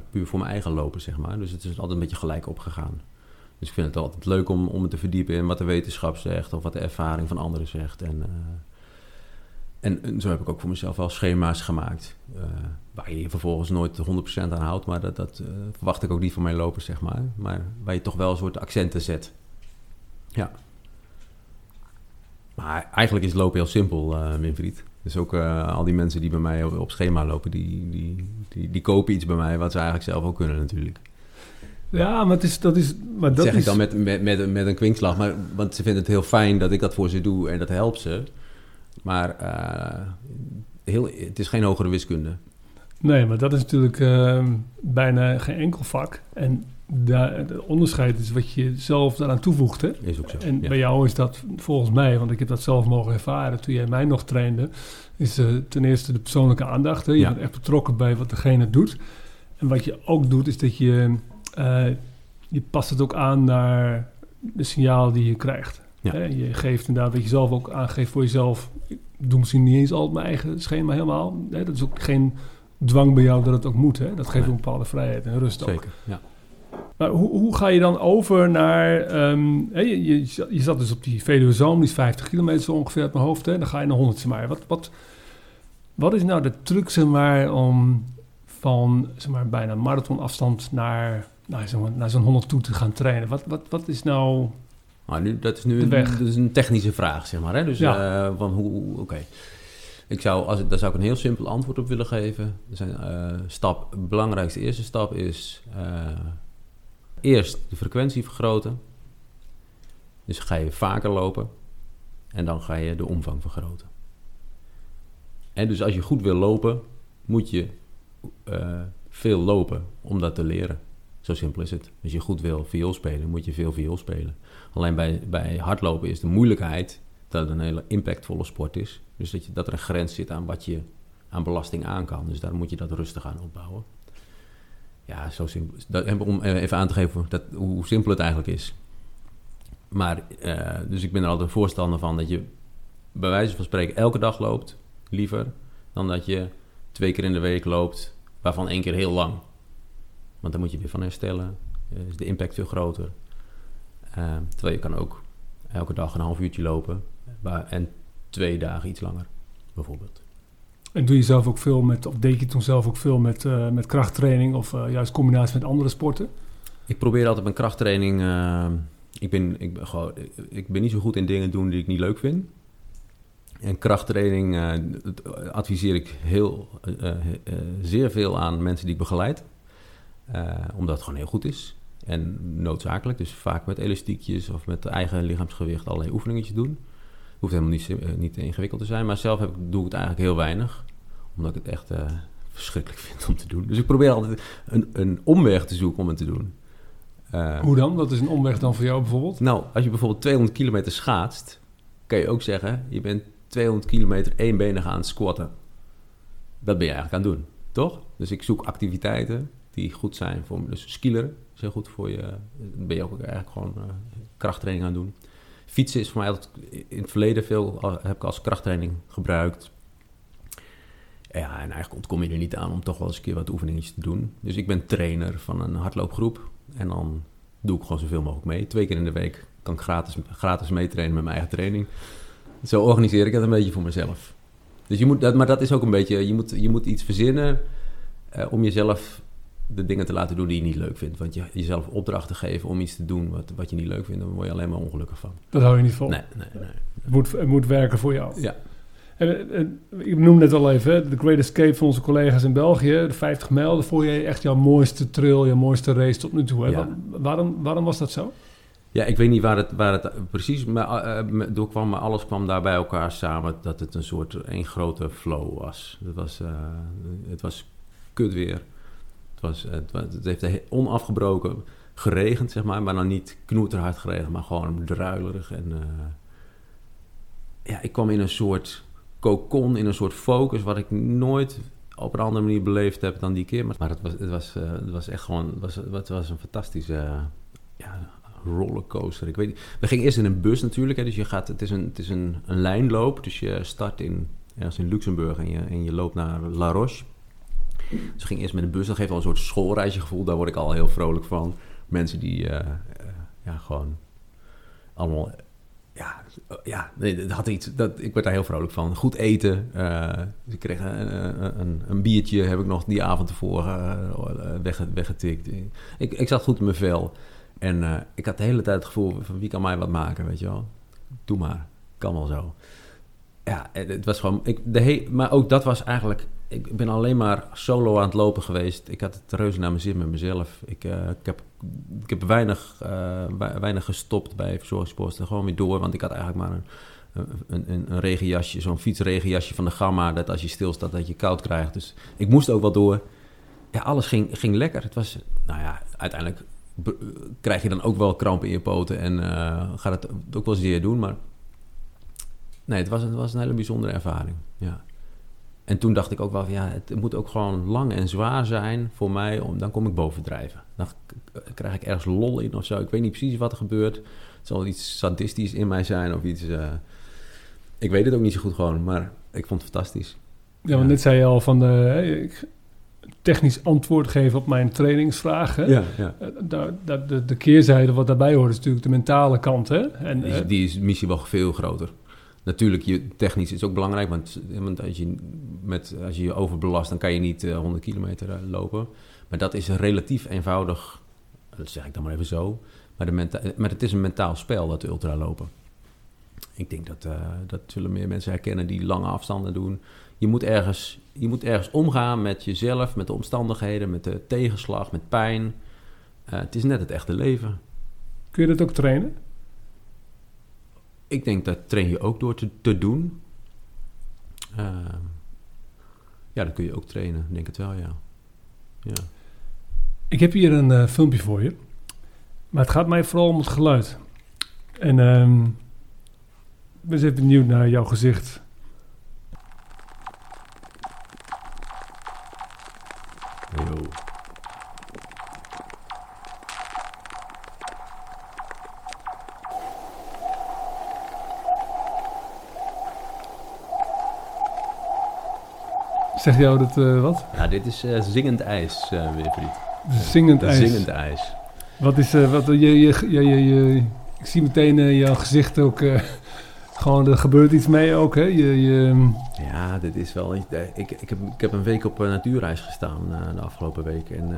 puur voor mijn eigen lopen, zeg maar. Dus het is altijd een beetje gelijk opgegaan. Dus ik vind het altijd leuk om, om me te verdiepen in wat de wetenschap zegt of wat de ervaring van anderen zegt. En, uh, en, zo heb ik ook voor mezelf wel schema's gemaakt. Waar je vervolgens nooit 100% aan houdt, maar dat, dat verwacht ik ook niet van mijn lopers, zeg maar. Maar waar je toch wel een soort accenten zet. Ja. Maar eigenlijk is lopen heel simpel, uh, Winfried. Dus ook al die mensen die bij mij op, op schema lopen, die, die, die, die kopen iets bij mij wat ze eigenlijk zelf ook kunnen natuurlijk. Ja, maar, het is, dat is... Maar dat zeg is... ik dan met, met, met, met een kwinkslag. Maar, want ze vinden het heel fijn dat ik dat voor ze doe en dat helpt ze. Maar uh, heel, het is geen hogere wiskunde. Nee, maar dat is natuurlijk uh, bijna geen enkel vak. En de onderscheid is wat je zelf daaraan toevoegt. Hè? Is ook zo. En bij jou is dat volgens mij, want ik heb dat zelf mogen ervaren toen jij mij nog trainde, is uh, ten eerste de persoonlijke aandacht. Hè? Je ja. bent echt betrokken bij wat degene doet. En wat je ook doet, is dat je uh, je past het ook aan naar de signaal die je krijgt. Ja. Je geeft inderdaad wat je zelf ook aangeeft voor jezelf. Ik doe misschien niet eens al mijn eigen schema helemaal. Hè? Dat is ook geen dwang bij jou dat het ook moet. Hè? Dat geeft nee. een bepaalde vrijheid en rust Zeker, ook. ja. Maar hoe, hoe, ga je dan over naar... Um, hè, je, je, je, zat dus op die Veluwe Zoom, die is 50 kilometer zo ongeveer uit mijn hoofd. Hè? Dan ga je naar 100 maar. Wat, wat, wat is nou de truc zeg maar, om van zeg maar, bijna marathonafstand naar naar zo'n naar zo'n 100 toe te gaan trainen. Wat, wat, wat is nou Maar nu, dat is nu een, dat is een technische vraag, zeg maar. Hè? Dus ja. van hoe, oké. Ik zou, als ik, daar zou ik een heel simpel antwoord op willen geven. Er zijn, stap, de belangrijkste eerste stap is eerst de frequentie vergroten. Dus ga je vaker lopen en dan ga je de omvang vergroten. En dus als je goed wil lopen, moet je uh, veel lopen om dat te leren. Zo simpel is het. Als je goed wil viool spelen, moet je veel viool spelen. Alleen bij, bij hardlopen is de moeilijkheid dat het een hele impactvolle sport is. Dus dat, je, dat er een grens zit aan wat je aan belasting aan kan. Dus daar moet je dat rustig aan opbouwen. Ja, zo simpel. Dat, om even aan te geven dat, hoe simpel het eigenlijk is. Maar, uh, dus ik ben er altijd voorstander van dat je bij wijze van spreken elke dag loopt, liever, dan dat je twee keer in de week loopt, waarvan één keer heel lang. Want dan moet je weer van herstellen, uh, is de impact veel groter. Terwijl je kan ook elke dag een half uurtje lopen en twee dagen iets langer, bijvoorbeeld. En doe je zelf ook veel met, of deed je toen zelf ook veel met, uh, met krachttraining of uh, juist combinatie met andere sporten? Ik probeer altijd mijn krachttraining. Uh, ik, ben, ik, ben gewoon, ik ben niet zo goed in dingen doen die ik niet leuk vind. En krachttraining adviseer ik heel, zeer veel aan mensen die ik begeleid. omdat het gewoon heel goed is. En noodzakelijk. Dus vaak met elastiekjes of met eigen lichaamsgewicht allerlei oefeningetjes doen hoeft helemaal niet, uh, niet ingewikkeld te zijn. Maar zelf heb ik, doe ik het eigenlijk heel weinig. Omdat ik het echt uh, verschrikkelijk vind om te doen. Dus ik probeer altijd een, een omweg te zoeken om het te doen. Uh, Hoe dan? Wat is een omweg dan voor jou bijvoorbeeld? Nou, als je bijvoorbeeld 200 kilometer schaatst... kan je ook zeggen, je bent 200 kilometer éénbenig aan het squatten. Dat ben je eigenlijk aan het doen, toch? Dus ik zoek activiteiten die goed zijn voor me. Dus skileren is heel goed voor je. Dan ben je ook eigenlijk gewoon krachttraining aan het doen. Fietsen is voor mij in het verleden veel, heb ik als krachttraining gebruikt. Ja, en eigenlijk ontkom je er niet aan om toch wel eens een keer wat oefeningetjes te doen. Dus ik ben trainer van een hardloopgroep. En dan doe ik gewoon zoveel mogelijk mee. Twee keer in de week kan ik gratis, gratis meetrainen met mijn eigen training. Zo organiseer ik het een beetje voor mezelf. Dus je moet, dat, maar dat is ook een beetje, je moet, je moet iets verzinnen uh, om jezelf de dingen te laten doen die je niet leuk vindt. Want je jezelf opdrachten geven om iets te doen wat, wat je niet leuk vindt, dan word je alleen maar ongelukkig van. Dat hou je niet vol. Nee, nee, nee. Het moet, het moet werken voor jou. Ja. En, en, ik noemde net al even, de Great Escape van onze collega's in België, de 50 mijl, dat vond je echt jouw mooiste trail, jouw mooiste race tot nu toe. Hè? Waarom, waarom was dat zo? Ja, ik weet niet waar het, waar het precies maar, uh, door kwam, maar alles kwam daar bij elkaar samen dat het een soort één grote flow was. Het was, uh, het was kut weer. Het, was, het heeft onafgebroken geregend, zeg maar. Maar dan niet knoeterhard geregend, maar gewoon druilerig. En uh, ja, ik kwam in een soort cocon, in een soort focus... wat ik nooit op een andere manier beleefd heb dan die keer. Maar, het, was, het, was, uh, het was echt gewoon... Het was, was een fantastische ja, rollercoaster. Ik weet. We gingen eerst in een bus natuurlijk. Hè, dus je gaat, het is, een, het is een, een lijnloop. Dus je start in, ergens in Luxemburg en je, en je loopt naar La Roche... Dus ging eerst met een bus. Dat geeft al een soort schoolreisje gevoel. Daar word ik al heel vrolijk van. Mensen die uh, uh, ja, gewoon allemaal... Ja, ja nee, dat had iets, dat, ik werd daar heel vrolijk van. Goed eten. Dus ik kreeg een, een, een, biertje, heb ik nog die avond tevoren weg, weggetikt. Ik, ik zat goed in mijn vel. En ik had de hele tijd het gevoel van wie kan mij wat maken, weet je wel. Doe maar, kan wel zo. Ja, het was gewoon... Ik, de he maar ook dat was eigenlijk ik ben alleen maar solo aan het lopen geweest. Ik had het reuze naar mijn zin met mezelf. Ik, uh, ik, heb, ik heb weinig, uh, weinig gestopt bij verzorgingsposten. Gewoon weer door, want ik had eigenlijk maar een, een, een, een regenjasje, zo'n fietsregenjasje van de Gamma. Dat als je stilstaat, dat je koud krijgt. Dus ik moest ook wel door. Ja, alles ging, ging lekker. Het was, nou ja, uiteindelijk krijg je dan ook wel krampen in je poten en uh, gaat het ook wel zeer doen. Maar nee, het was, het was een hele bijzondere ervaring. Ja. En toen dacht ik ook wel, ja, het moet ook gewoon lang en zwaar zijn voor mij, om, dan kom ik bovendrijven. Dan krijg ik ergens lol in of zo. Ik weet niet precies wat er gebeurt. Het zal iets sadistisch in mij zijn of iets... Uh, ik weet het ook niet zo goed gewoon, maar ik vond het fantastisch. Ja, want net zei je al van, de, ik, technisch antwoord geven op mijn trainingsvragen. Ja, ja. Eh, de, de, de keerzijde wat daarbij hoort is natuurlijk de mentale kant. Hè? En, die, die is misschien wel veel groter. Natuurlijk, je, technisch is ook belangrijk, want, want als, je met, als je je overbelast, dan kan je niet uh, eh, 100 kilometer uh, lopen. Maar dat is relatief eenvoudig, dat zeg ik dan maar even zo. Maar, de maar het is een mentaal spel, dat ultralopen. Ik denk dat, dat zullen meer mensen herkennen die lange afstanden doen. Je moet, ergens, je moet ergens omgaan met jezelf, met de omstandigheden, met de tegenslag, met pijn. Het is net het echte leven. Kun je dat ook trainen? Ik denk dat train je ook door te, te doen. Uh, ja, dat kun je ook trainen, denk het wel, ja. ja. Ik heb hier een uh, filmpje voor je. Maar het gaat mij vooral om het geluid. En um, ik ben even benieuwd naar jouw gezicht. Zeg jou dat uh, wat? Ja, dit is uh, zingend ijs, uh, Wilfried. Zingend ijs. Zingend ijs. Wat is, wat, je, je, je, je, ik zie meteen jouw gezicht ook, gewoon er gebeurt iets mee ook, hè? Je, je, ja, dit is wel, ik, ik, ik, heb, ik heb een week op natuurreis gestaan de afgelopen week en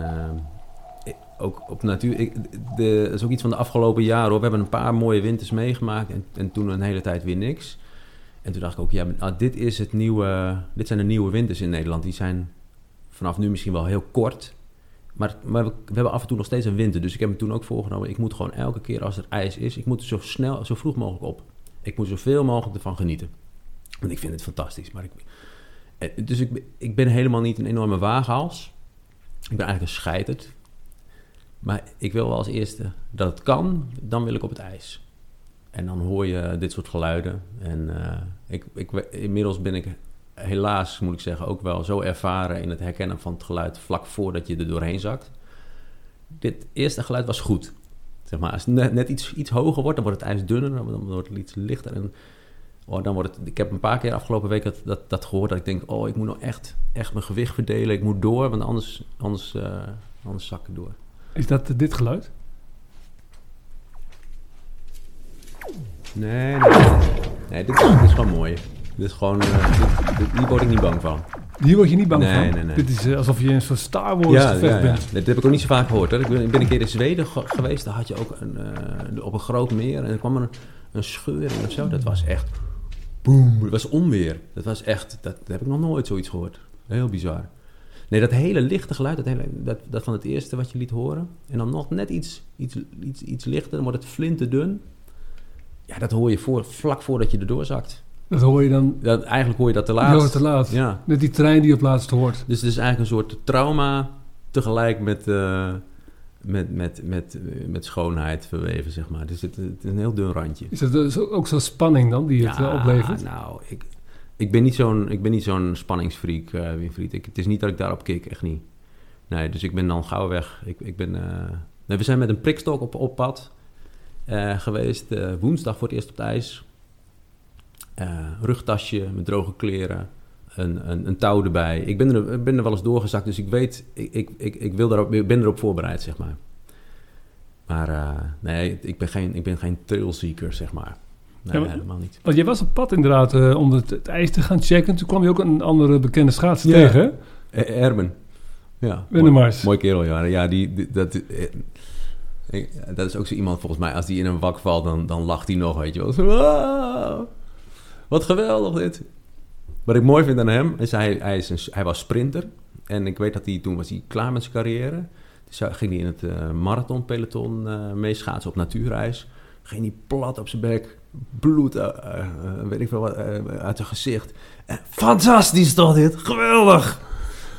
ook op natuur. Ik, de, dat is ook iets van de afgelopen jaren hoor. We hebben een paar mooie winters meegemaakt en, en toen een hele tijd weer niks. En toen dacht ik ook, ja, ah, dit, is het nieuwe, dit zijn de nieuwe winters in Nederland. Die zijn vanaf nu misschien wel heel kort. Maar, we, hebben af en toe nog steeds een winter. Dus ik heb me toen ook voorgenomen, ik moet gewoon elke keer als er ijs is, ik moet zo snel, zo vroeg mogelijk op. Ik moet zoveel mogelijk ervan genieten. Want ik vind het fantastisch. Maar ik, eh, dus ik, ik ben helemaal niet een enorme waaghals. Ik ben eigenlijk een scheiterd. Maar ik wil wel als eerste dat het kan, dan wil ik op het ijs. En dan hoor je dit soort geluiden. En uh, ik, ik, inmiddels ben ik helaas, moet ik zeggen, ook wel zo ervaren in het herkennen van het geluid vlak voordat je er doorheen zakt. Dit eerste geluid was goed. Zeg maar, als het net, iets, iets hoger wordt, dan wordt het ijs dunner, dan wordt het iets lichter. En oh, dan wordt het, ik heb een paar keer afgelopen week dat, dat, gehoord dat ik denk, oh, ik moet nou echt, echt mijn gewicht verdelen. Ik moet door, want anders, anders, uh, anders zak ik door. Is dat dit geluid? Nee, nee. Nee, dit is, dit is gewoon mooi. Dit is gewoon, uh, dit, hier word ik niet bang van. Hier word je niet bang nee, van? Nee, nee, Dit is uh, alsof je in zo'n Star Wars ja, gevecht ja, bent. Ja. Dat heb ik ook niet zo vaak gehoord. Hoor. Ik, ben, ik ben een keer in Zweden geweest. Daar had je ook een, uh, op een groot meer. En er kwam er een, een scheur in of zo. Dat was echt... Boom. Dat was onweer. Dat was echt... Dat, dat heb ik nog nooit zoiets gehoord. Heel bizar. Nee, dat hele lichte geluid, dat, hele, dat, dat van het eerste wat je liet horen. En dan nog net iets, iets, iets, iets lichter, dan wordt het flinterdun. Ja, dat hoor je voor, vlak voordat je erdoor zakt. Dat hoor je dan... Dat, eigenlijk hoor je dat te laat. Ja, te laat. Ja. Net die trein die op laatst hoort. Dus het is eigenlijk een soort trauma tegelijk met, uh, met, met, met, met schoonheid verweven, zeg maar. Dus het, het is een heel dun randje. Is dat dus ook zo'n spanning dan die het ja, uh, oplevert? nou, ik, ik ben niet zo'n, ik ben niet zo'n spanningsfreak, uh, Winfried. Ik, het is niet dat ik daarop kik, echt niet. Nee, dus ik ben dan gauw weg. Ik, ik ben, nee, we zijn met een prikstok op, op pad geweest. Uh, woensdag voor het eerst op het ijs. Uh, rugtasje met droge kleren. Een, een, een, touw erbij. Ik ben er, ben er wel eens doorgezakt, dus ik weet, ik, ik, ik, wil daarop, ik ben erop voorbereid, zeg maar. Maar nee, ik ben geen, ik ben geen trailseeker, zeg maar. Nee, ja, maar, helemaal niet. Want je was op pad inderdaad uh, om het, het, ijs te gaan checken. Toen kwam je ook een andere bekende schaatser ja. tegen, hè? Erben. Ja, mooi, mooi kerel, ja. Ja, die, die dat, ik, dat is ook zo iemand volgens mij, als die in een wak valt, dan, dan lacht hij nog, weet je wel. Zo, wow, wat geweldig dit. Wat ik mooi vind aan hem, is hij, hij, is een, hij was sprinter. En ik weet dat hij toen was hij klaar met zijn carrière. Dus ging hij in het uh, marathonpeloton uh, meeschaatsen op natuurreis. Ging hij plat op zijn bek, bloed, uh, weet ik veel wat, uit zijn gezicht. fantastisch toch dit, geweldig.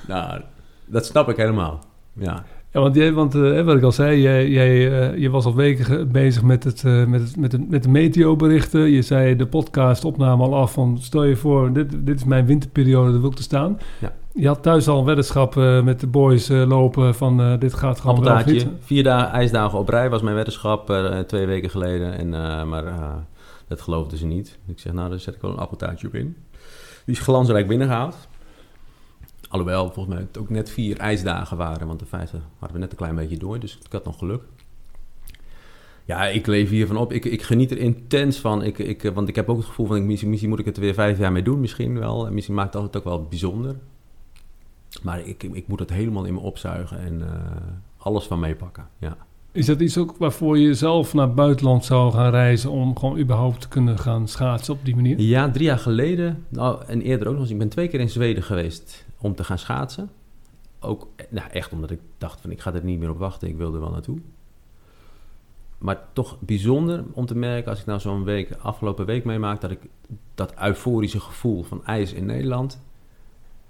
Nou, dat snap ik helemaal, ja. Ja, want, jij, want uh, wat ik al zei, jij, jij uh, je was al weken bezig met, het, uh, met, het, met, de, met de meteoberichten. Je zei de podcast opname al af van stel je voor, dit, dit is mijn winterperiode, daar wil ik te staan. Ja. Je had thuis al een weddenschap met de boys lopen van dit gaat gewoon Appeltaartje. wel Vier dagen, ijsdagen op rij was mijn weddenschap twee weken geleden. En, maar dat geloofden ze niet. Ik zeg nou, daar zet ik wel een appeltaartje op in. Die is glansrijk binnengehaald. Alhoewel, volgens mij het ook net vier ijsdagen waren. Want de vijfde hadden we net een klein beetje door. Dus ik had nog geluk. Ja, ik leef hiervan op. Ik, ik geniet er intens van. Ik, ik, want ik heb ook het gevoel van... Ik, misschien, misschien moet ik het er weer vijf jaar mee doen. Misschien wel. En misschien maakt dat het ook wel bijzonder. Maar ik, ik moet het helemaal in me opzuigen. En uh, alles van meepakken. Ja. Is dat iets ook waarvoor je zelf naar het buitenland zou gaan reizen om gewoon überhaupt te kunnen gaan schaatsen op die manier? Ja, drie jaar geleden, nou, en eerder ook nog eens. Ik ben twee keer in Zweden geweest om te gaan schaatsen. Ook nou, echt omdat ik dacht van ik ga er niet meer op wachten, ik wil er wel naartoe. Maar toch bijzonder om te merken als ik nou zo'n week, afgelopen week meemaak, dat ik dat euforische gevoel van ijs in Nederland.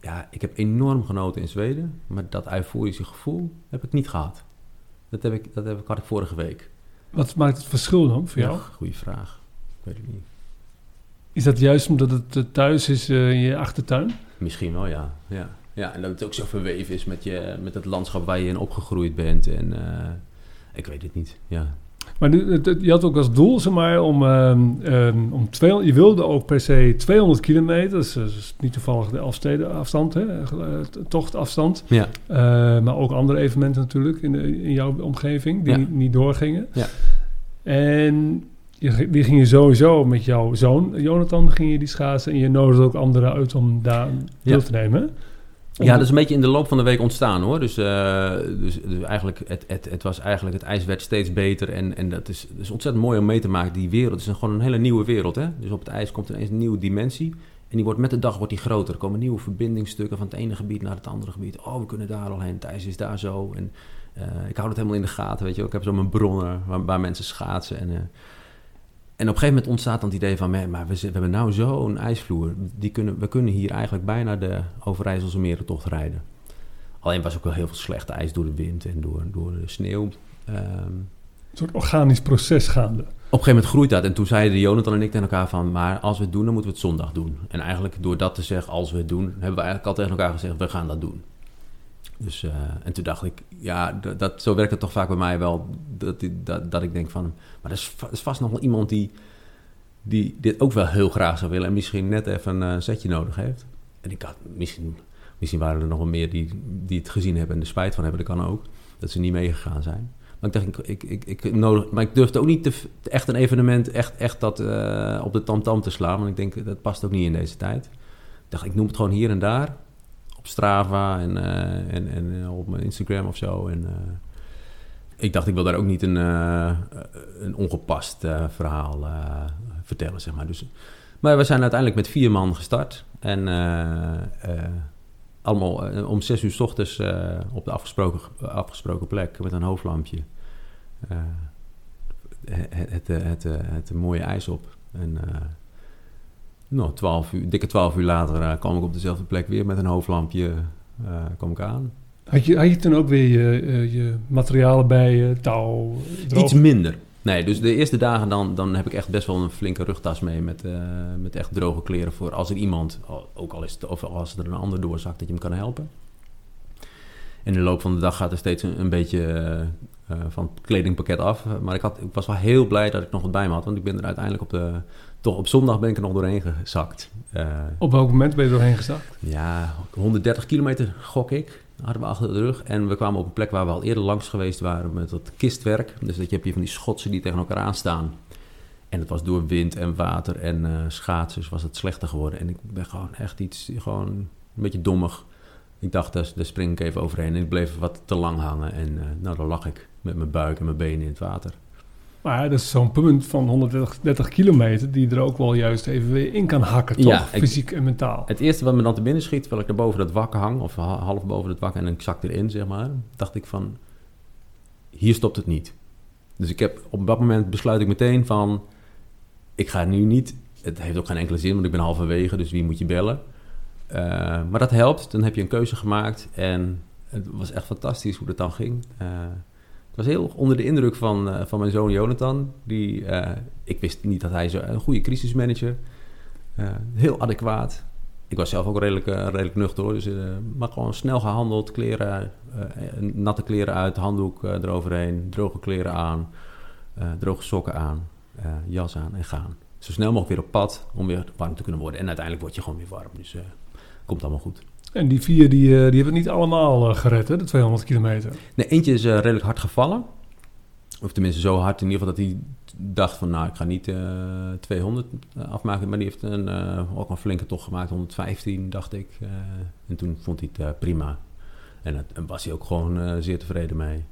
Ja, ik heb enorm genoten in Zweden, maar dat euforische gevoel heb ik niet gehad. Dat, heb ik, dat heb ik, had ik vorige week. Wat maakt het verschil dan voor jou? goede vraag. Ik weet het niet. Is dat juist omdat het eh, thuis is uh, in je achtertuin? Misschien wel, ja. ja. Ja, en dat het ook zo verweven is met, je, met het landschap waar je in opgegroeid bent. En uh, ik weet het niet, ja. Maar je had ook als doel, zeg maar, om, um, om twee, je wilde ook per se 200 kilometer. Is, niet toevallig de Elfsteden afstand, hè, tochtafstand. Ja. Uh, maar ook andere evenementen natuurlijk in, de, in jouw omgeving die niet, niet, doorgingen. Ja. En je, die ging je sowieso met jouw zoon, Jonathan, ging je die schaatsen. En je nodigde ook anderen uit om daar deel te nemen. Ja, dat is een beetje in de loop van de week ontstaan hoor. Dus, uh, dus, dus, eigenlijk, het, het, het, was eigenlijk, het ijs werd steeds beter. En, en dat, is, dat is ontzettend mooi om mee te maken. Die wereld is een, gewoon een hele nieuwe wereld. Hè? Dus op het ijs komt ineens een nieuwe dimensie. En die wordt met de dag wordt die groter. Er komen nieuwe verbindingsstukken van het ene gebied naar het andere gebied. Oh, we kunnen daar al heen. Het ijs is daar zo. En uh, ik hou het helemaal in de gaten. Weet je. Ik heb zo mijn bronnen waar, waar mensen schaatsen. En, uh, en op een gegeven moment ontstaat dan het idee van, maar we, we hebben nou zo'n ijsvloer. Die kunnen, we kunnen hier eigenlijk bijna de Overijsselse merentocht rijden. Alleen was ook wel heel veel slecht ijs door de wind en door, door de sneeuw. Um, een soort organisch proces gaande. Op een gegeven moment groeit dat. En toen zeiden Jonathan en ik tegen elkaar van... maar als we het doen, dan moeten we het zondag doen. En eigenlijk door dat te zeggen, als we het doen... hebben we eigenlijk al tegen elkaar gezegd, we gaan dat doen. Dus, uh, en toen dacht ik, ja, dat, zo werkt het toch vaak bij mij wel. Dat, dat, dat ik denk van, maar er is, is vast nog wel iemand die, die dit ook wel heel graag zou willen. En misschien net even een uh, setje nodig heeft. En ik had, misschien, misschien waren er nog wel meer die, die het gezien hebben en er spijt van hebben. Dat kan ook. Dat ze niet meegegaan zijn. Maar ik dacht, ik, ik, ik, nodig, maar ik durfde ook niet echt een evenement echt, echt dat uh, op de tamtam -tam te slaan. Want ik denk, dat past ook niet in deze tijd. Ik dacht, ik noem het gewoon hier en daar op Strava en, uh, en, en op mijn Instagram of zo. En, uh, ik dacht, ik wil daar ook niet een, een ongepast verhaal vertellen, zeg maar. Dus, maar we zijn uiteindelijk met vier man gestart. En allemaal om zes uur s ochtends op de afgesproken, afgesproken plek met een hoofdlampje. het, het, het, het, mooie ijs op. En nou, 12 uur, dikke twaalf uur later uh, kwam ik op dezelfde plek weer met een hoofdlampje uh, kwam ik aan. Had je, had je toen ook weer je, je materialen bij, je touw? Droog? Iets minder. Nee, dus de eerste dagen dan, dan heb ik echt best wel een flinke rugtas mee met, met echt droge kleren voor als er iemand, ook al is het, of als er een ander doorzakt, dat je hem kan helpen. In de loop van de dag gaat er steeds een, een beetje van het kledingpakket af. Maar ik, had, ik was wel heel blij dat ik nog wat bij me had, want ik ben er uiteindelijk op de toch op zondag ben ik er nog doorheen gezakt. Uh, op welk moment ben je doorheen gezakt? Ja, 130 kilometer gok ik. Hadden we achter de rug. En we kwamen op een plek waar we al eerder langs geweest waren met dat kistwerk. Dus dat je heb je van die schotsen die tegen elkaar aanstaan. En het was door wind en water en uh, schaatsers was het slechter geworden. En ik ben gewoon echt iets, gewoon een beetje dommig. Ik dacht, daar, daar spring ik even overheen. En ik bleef wat te lang hangen. En uh, nou, dan lag ik met mijn buik en mijn benen in het water. Maar dat is zo'n punt van 130 kilometer die er ook wel juist even weer in kan hakken, toch? Ja, Fysiek en mentaal. Het eerste wat me dan te binnen schiet, terwijl ik er boven dat wak hang, of half boven het wak en ik zak erin, zeg maar, dacht ik van, hier stopt het niet. Dus ik heb op dat moment besluit ik meteen van, ik ga nu niet, het heeft ook geen enkele zin, want ik ben halverwege, dus wie moet je bellen? Uh, maar dat helpt, dan heb je een keuze gemaakt en het was echt fantastisch hoe dat dan ging. Uh, ik was heel onder de indruk van, uh, van mijn zoon Jonathan. Die, uh, ik wist niet dat hij zo een goede crisismanager. Uh, heel adequaat. Ik was zelf ook redelijk, redelijk nuchter. Dus, maar gewoon snel gehandeld. Kleren, natte kleren uit, handdoek eroverheen. Droge kleren aan. droge sokken aan. jas aan en gaan. Zo snel mogelijk weer op pad om weer warm te kunnen worden. En uiteindelijk word je gewoon weer warm. Dus komt allemaal goed. En die vier die, die hebben het niet allemaal uh, gered, hè, de 200 kilometer? Nee, eentje is uh, redelijk hard gevallen. Of tenminste zo hard in ieder geval dat hij dacht van... nou, ik ga niet uh, 200 afmaken. Maar die heeft een, ook een flinke tocht gemaakt, 115 dacht ik. en toen vond hij het prima. En daar was hij ook gewoon zeer tevreden mee.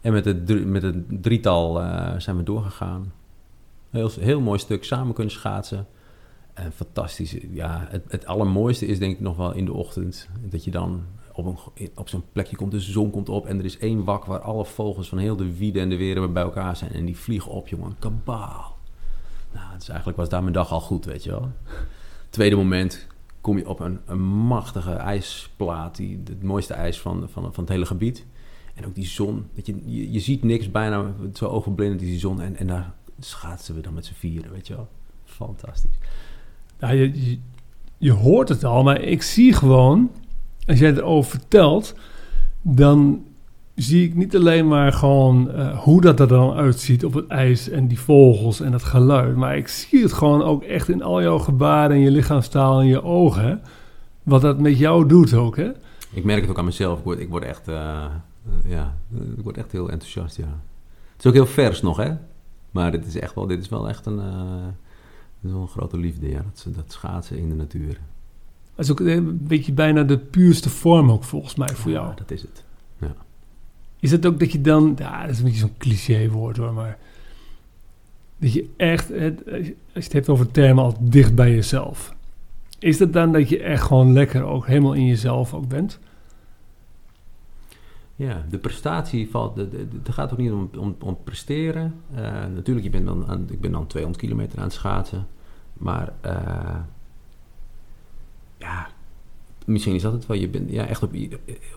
En met het, met het drietal zijn we doorgegaan. Heel, heel mooi stuk samen kunnen schaatsen. En fantastisch. Ja, het, het allermooiste is denk ik nog wel in de ochtend. Dat je dan op, een, op zo'n plekje komt, de zon komt op en er is één wak waar alle vogels van heel de wieden en de weren bij elkaar zijn. En die vliegen op, jongen. Kabaal. Nou, dus eigenlijk was daar mijn dag al goed, weet je wel. Tweede moment kom je op een, een machtige ijsplaat, die, het mooiste ijs van, van, van het hele gebied. En ook die zon, dat je, je, je ziet niks bijna, zo ogenblindend is die zon. En, en daar schaatsen we dan met z'n vieren, weet je wel. Fantastisch. Ja, je, je, hoort het al, maar ik zie gewoon als jij erover vertelt, dan zie ik niet alleen maar gewoon uh, hoe dat er dan uitziet op het ijs en die vogels en dat geluid. Maar ik zie het gewoon ook echt in al jouw gebaren en je lichaamstaal en je ogen. Wat dat met jou doet ook, hè? Ik merk het ook aan mezelf. Ik word, echt, uh, ja, ik word echt heel enthousiast, ja. Het is ook heel vers nog, hè? Maar dit is echt wel, dit is wel echt een, uh, een grote liefde, ja. Dat, dat schaatsen in de natuur. Dat is ook een beetje bijna de puurste vorm ook volgens mij voor jou. Ja, dat is het. Ja. Is het ook dat je dan, ja, dat is een beetje zo'n cliché woord hoor, maar dat je echt, als je het hebt over termen, al dicht bij jezelf. Is dat dan dat je echt gewoon lekker ook helemaal in jezelf ook bent? Ja, de prestatie valt. Het gaat ook niet om, om, om presteren. Uh, natuurlijk, je bent dan aan, ik ben dan 200 kilometer aan het schaatsen. Maar uh, ja, misschien is dat het wel. Je bent ja, echt op,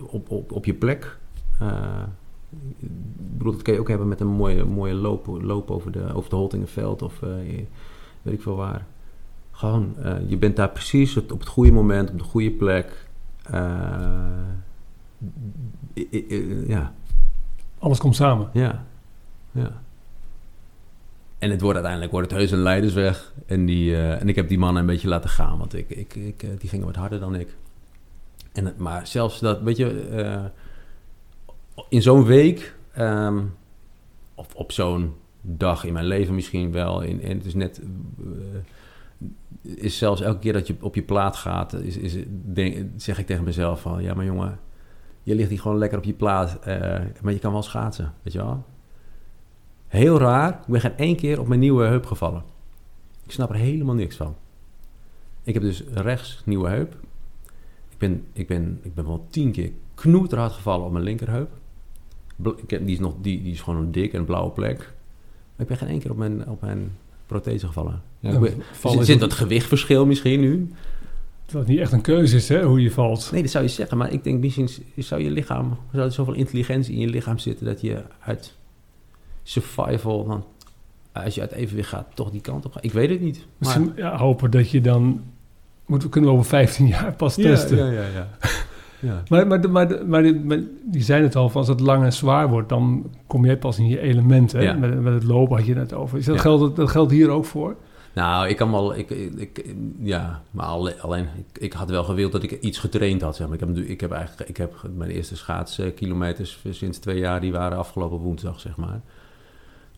op, op, op je plek. Uh, ik bedoel, dat kan je ook hebben met een mooie, mooie loop, loop over, de, over de Holtingenveld of uh, weet ik veel waar. Gewoon, je bent daar precies op, op, het goede moment, op de goede plek. ja. Alles komt samen. Ja, ja. En het wordt uiteindelijk wordt het heus een leidersweg. En, die, uh, en ik heb die mannen een beetje laten gaan, want ik, ik, ik, uh, die gingen wat harder dan ik. En, maar zelfs dat, weet je, uh, in zo'n week, um, of op zo'n dag in mijn leven misschien wel, in, en het is net, is zelfs elke keer dat je op je plaat gaat, is, is, zeg ik tegen mezelf van, ja maar jongen, je ligt hier gewoon lekker op je plaat, maar je kan wel schaatsen, weet je wel. Heel raar, ik ben geen één keer op mijn nieuwe heup gevallen. Ik snap er helemaal niks van. Ik heb dus rechts nieuwe heup. Ik ben, ik ben, ik ben wel tien keer knoeterhard gevallen op mijn linkerheup. Ik heb, die, is nog, die, die is gewoon een dik en blauwe plek. Maar ik ben geen één keer op mijn, op mijn prothese gevallen. Ja, ben, zit, dat gewichtverschil misschien nu? Dat het niet echt een keuze is, hè, hoe je valt. Nee, dat zou je zeggen. Maar ik denk misschien zou je lichaam... zou er zoveel intelligentie in je lichaam zitten... dat je uit survival, dan als je uit evenwicht gaat, toch die kant op gaat. Ik weet het niet. Maar... ja, hopen dat je dan... Moeten, kunnen we over 15 jaar pas testen. Ja, ja, ja. ja. maar, maar, maar, maar, die zijn het al, als het lang en zwaar wordt, dan kom jij pas in je elementen. Ja. Met, met, het lopen had je het over. Is dat, geldt, dat geldt hier ook voor? Nou, ik kan wel, ik, ik, ja, maar alleen, alleen ik, ik, had wel gewild dat ik iets getraind had. Zeg maar. ik, heb, ik heb eigenlijk, ik heb mijn eerste schaatskilometers sinds twee jaar, die waren afgelopen woensdag, zeg maar.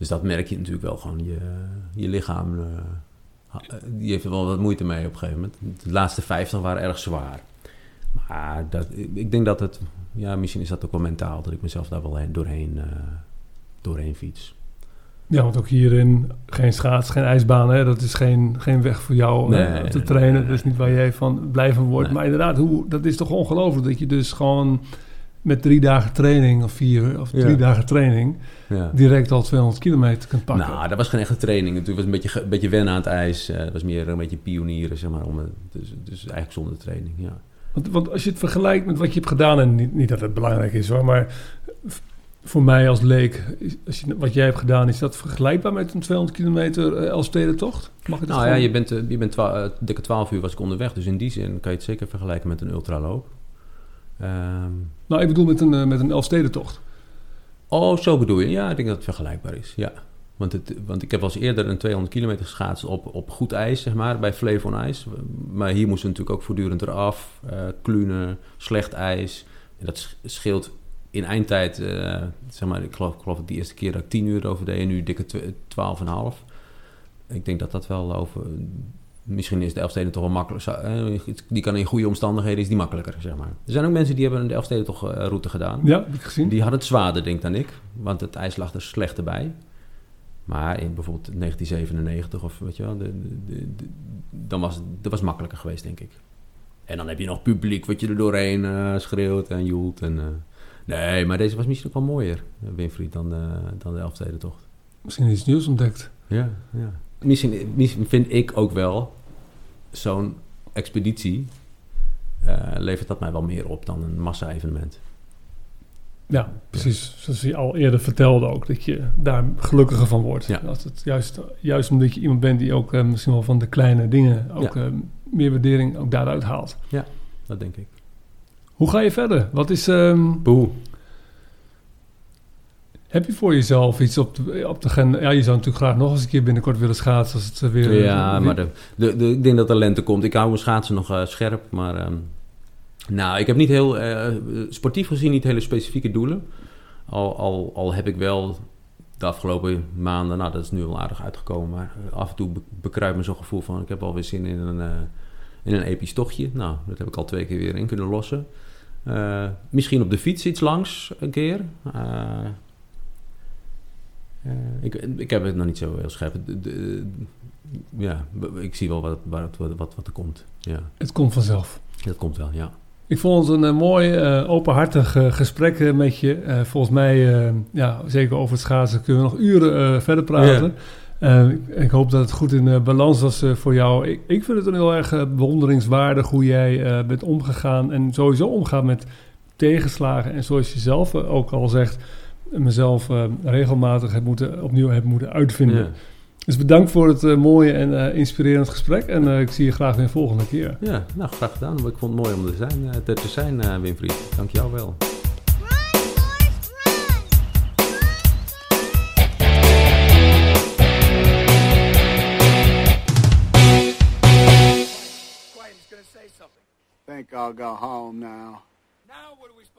Dus dat merk je natuurlijk wel gewoon. Je, je lichaam, uh, die heeft er wel wat moeite mee op een gegeven moment. De laatste 50 waren erg zwaar. Maar dat, ik denk dat het, ja, misschien is dat ook wel mentaal, dat ik mezelf daar wel doorheen, uh, doorheen fiets. Ja, want ook hierin geen schaats, geen ijsbaan. Hè? Dat is geen, geen weg voor jou nee, te trainen. dat is niet waar jij van blijven wordt. Maar inderdaad, hoe, dat is toch ongelooflijk dat je dus gewoon met drie dagen training of vier of drie dagen training ja. direct al 200 kilometer kunt pakken. Nou, dat was geen echte training. Het was een beetje, een beetje wennen aan het ijs. Uh, het was meer een beetje pionieren, zeg maar. Om, dus, dus eigenlijk zonder training, ja. Want, want, als je het vergelijkt met wat je hebt gedaan... en niet, niet dat het belangrijk is hoor, maar... Voor mij als leek, als je, wat jij hebt gedaan, is dat vergelijkbaar met een 200 kilometer uh, Elfstedentocht? Mag ik dat nou ja, je bent, uh, je bent dikke 12 uur was ik onderweg. Dus in die zin kan je het zeker vergelijken met een ultraloop. Um, nou, ik bedoel met een, uh, met een Elfstedentocht. Oh, zo bedoel je? Ja, ik denk dat het vergelijkbaar is, ja. Want, het, want ik heb eens eerder een 200 kilometer geschaatst op, op goed ijs, zeg maar, bij Flevon IJs. Maar hier moesten we natuurlijk ook voortdurend eraf. Uh, klunen, slecht ijs. En dat scheelt in eindtijd, uh, zeg maar, ik geloof, ik geloof die eerste keer dat ik 10 uur over deed en nu dikke 12,5. Ik denk dat dat wel over misschien is de Elfsteden toch wel makkelijker. die kan in goede omstandigheden, is die makkelijker, zeg maar. Er zijn ook mensen die hebben de Elfsteden toch route gedaan. Ja, heb ik gezien. Die hadden het zwaarder, denk dan ik. Want het ijs lag er slechter bij. Maar in bijvoorbeeld 1997 of weet je wel, de, de, dan was dat was makkelijker geweest, denk ik. En dan heb je nog publiek wat je er doorheen uh, schreeuwt en joelt. En, uh, nee, maar deze was misschien ook wel mooier, Winfried, dan de, dan de Elfstedentocht. Misschien iets nieuws ontdekt. Ja, ja. Misschien, misschien vind ik ook wel zo'n expeditie uh, levert dat mij wel meer op dan een massa-evenement. Ja, precies. Zoals je al eerder vertelde ook, dat je daar gelukkiger van wordt. Ja. Dat het juist, juist omdat je iemand bent die ook uh, misschien wel van de kleine dingen ook ja. uh, meer waardering ook daaruit haalt. Ja, dat denk ik. Hoe ga je verder? Wat is... Um, Boe. Heb je voor jezelf iets op de, op de gen... Ja, je zou natuurlijk graag nog eens een keer binnenkort willen schaatsen als het weer... Ja, maar de, de, ik denk dat de lente komt. Ik hou mijn schaatsen nog uh, scherp, maar... Um, nou, ik heb niet heel... Uh, sportief gezien niet hele specifieke doelen. Al, al, al heb ik wel de afgelopen maanden... Nou, dat is nu wel aardig uitgekomen, maar af en toe bekruipt me zo'n gevoel van... Ik heb alweer zin in een, in een episch tochtje. Nou, dat heb ik al twee keer weer in kunnen lossen. Misschien op de fiets iets langs een keer. Uh, ik, ik heb het nog niet zo heel scherp. De, de, ja, ik zie wel wat, wat, wat, wat er komt. Ja. Het komt vanzelf. Dat komt wel, ja. Ik vond het een uh, mooi, uh, openhartig uh, gesprek met je. volgens mij, ja, zeker over het schaatsen, kunnen we nog uren verder praten. Ik, hoop dat het goed in balans was voor jou. Ik, ik, vind het een heel erg bewonderingswaardig hoe jij bent omgegaan en sowieso omgaat met tegenslagen. En zoals je zelf ook al zegt, mezelf uh, regelmatig heb moeten, opnieuw heb moeten uitvinden. Ja. Dus bedankt voor het uh, mooie en uh, inspirerend gesprek. En ik zie je graag weer een volgende keer. Ja, nou graag gedaan. Ik vond het mooi om er te zijn, te, te zijn Winfried. Dank jou wel. think I'll go home now. Now what we?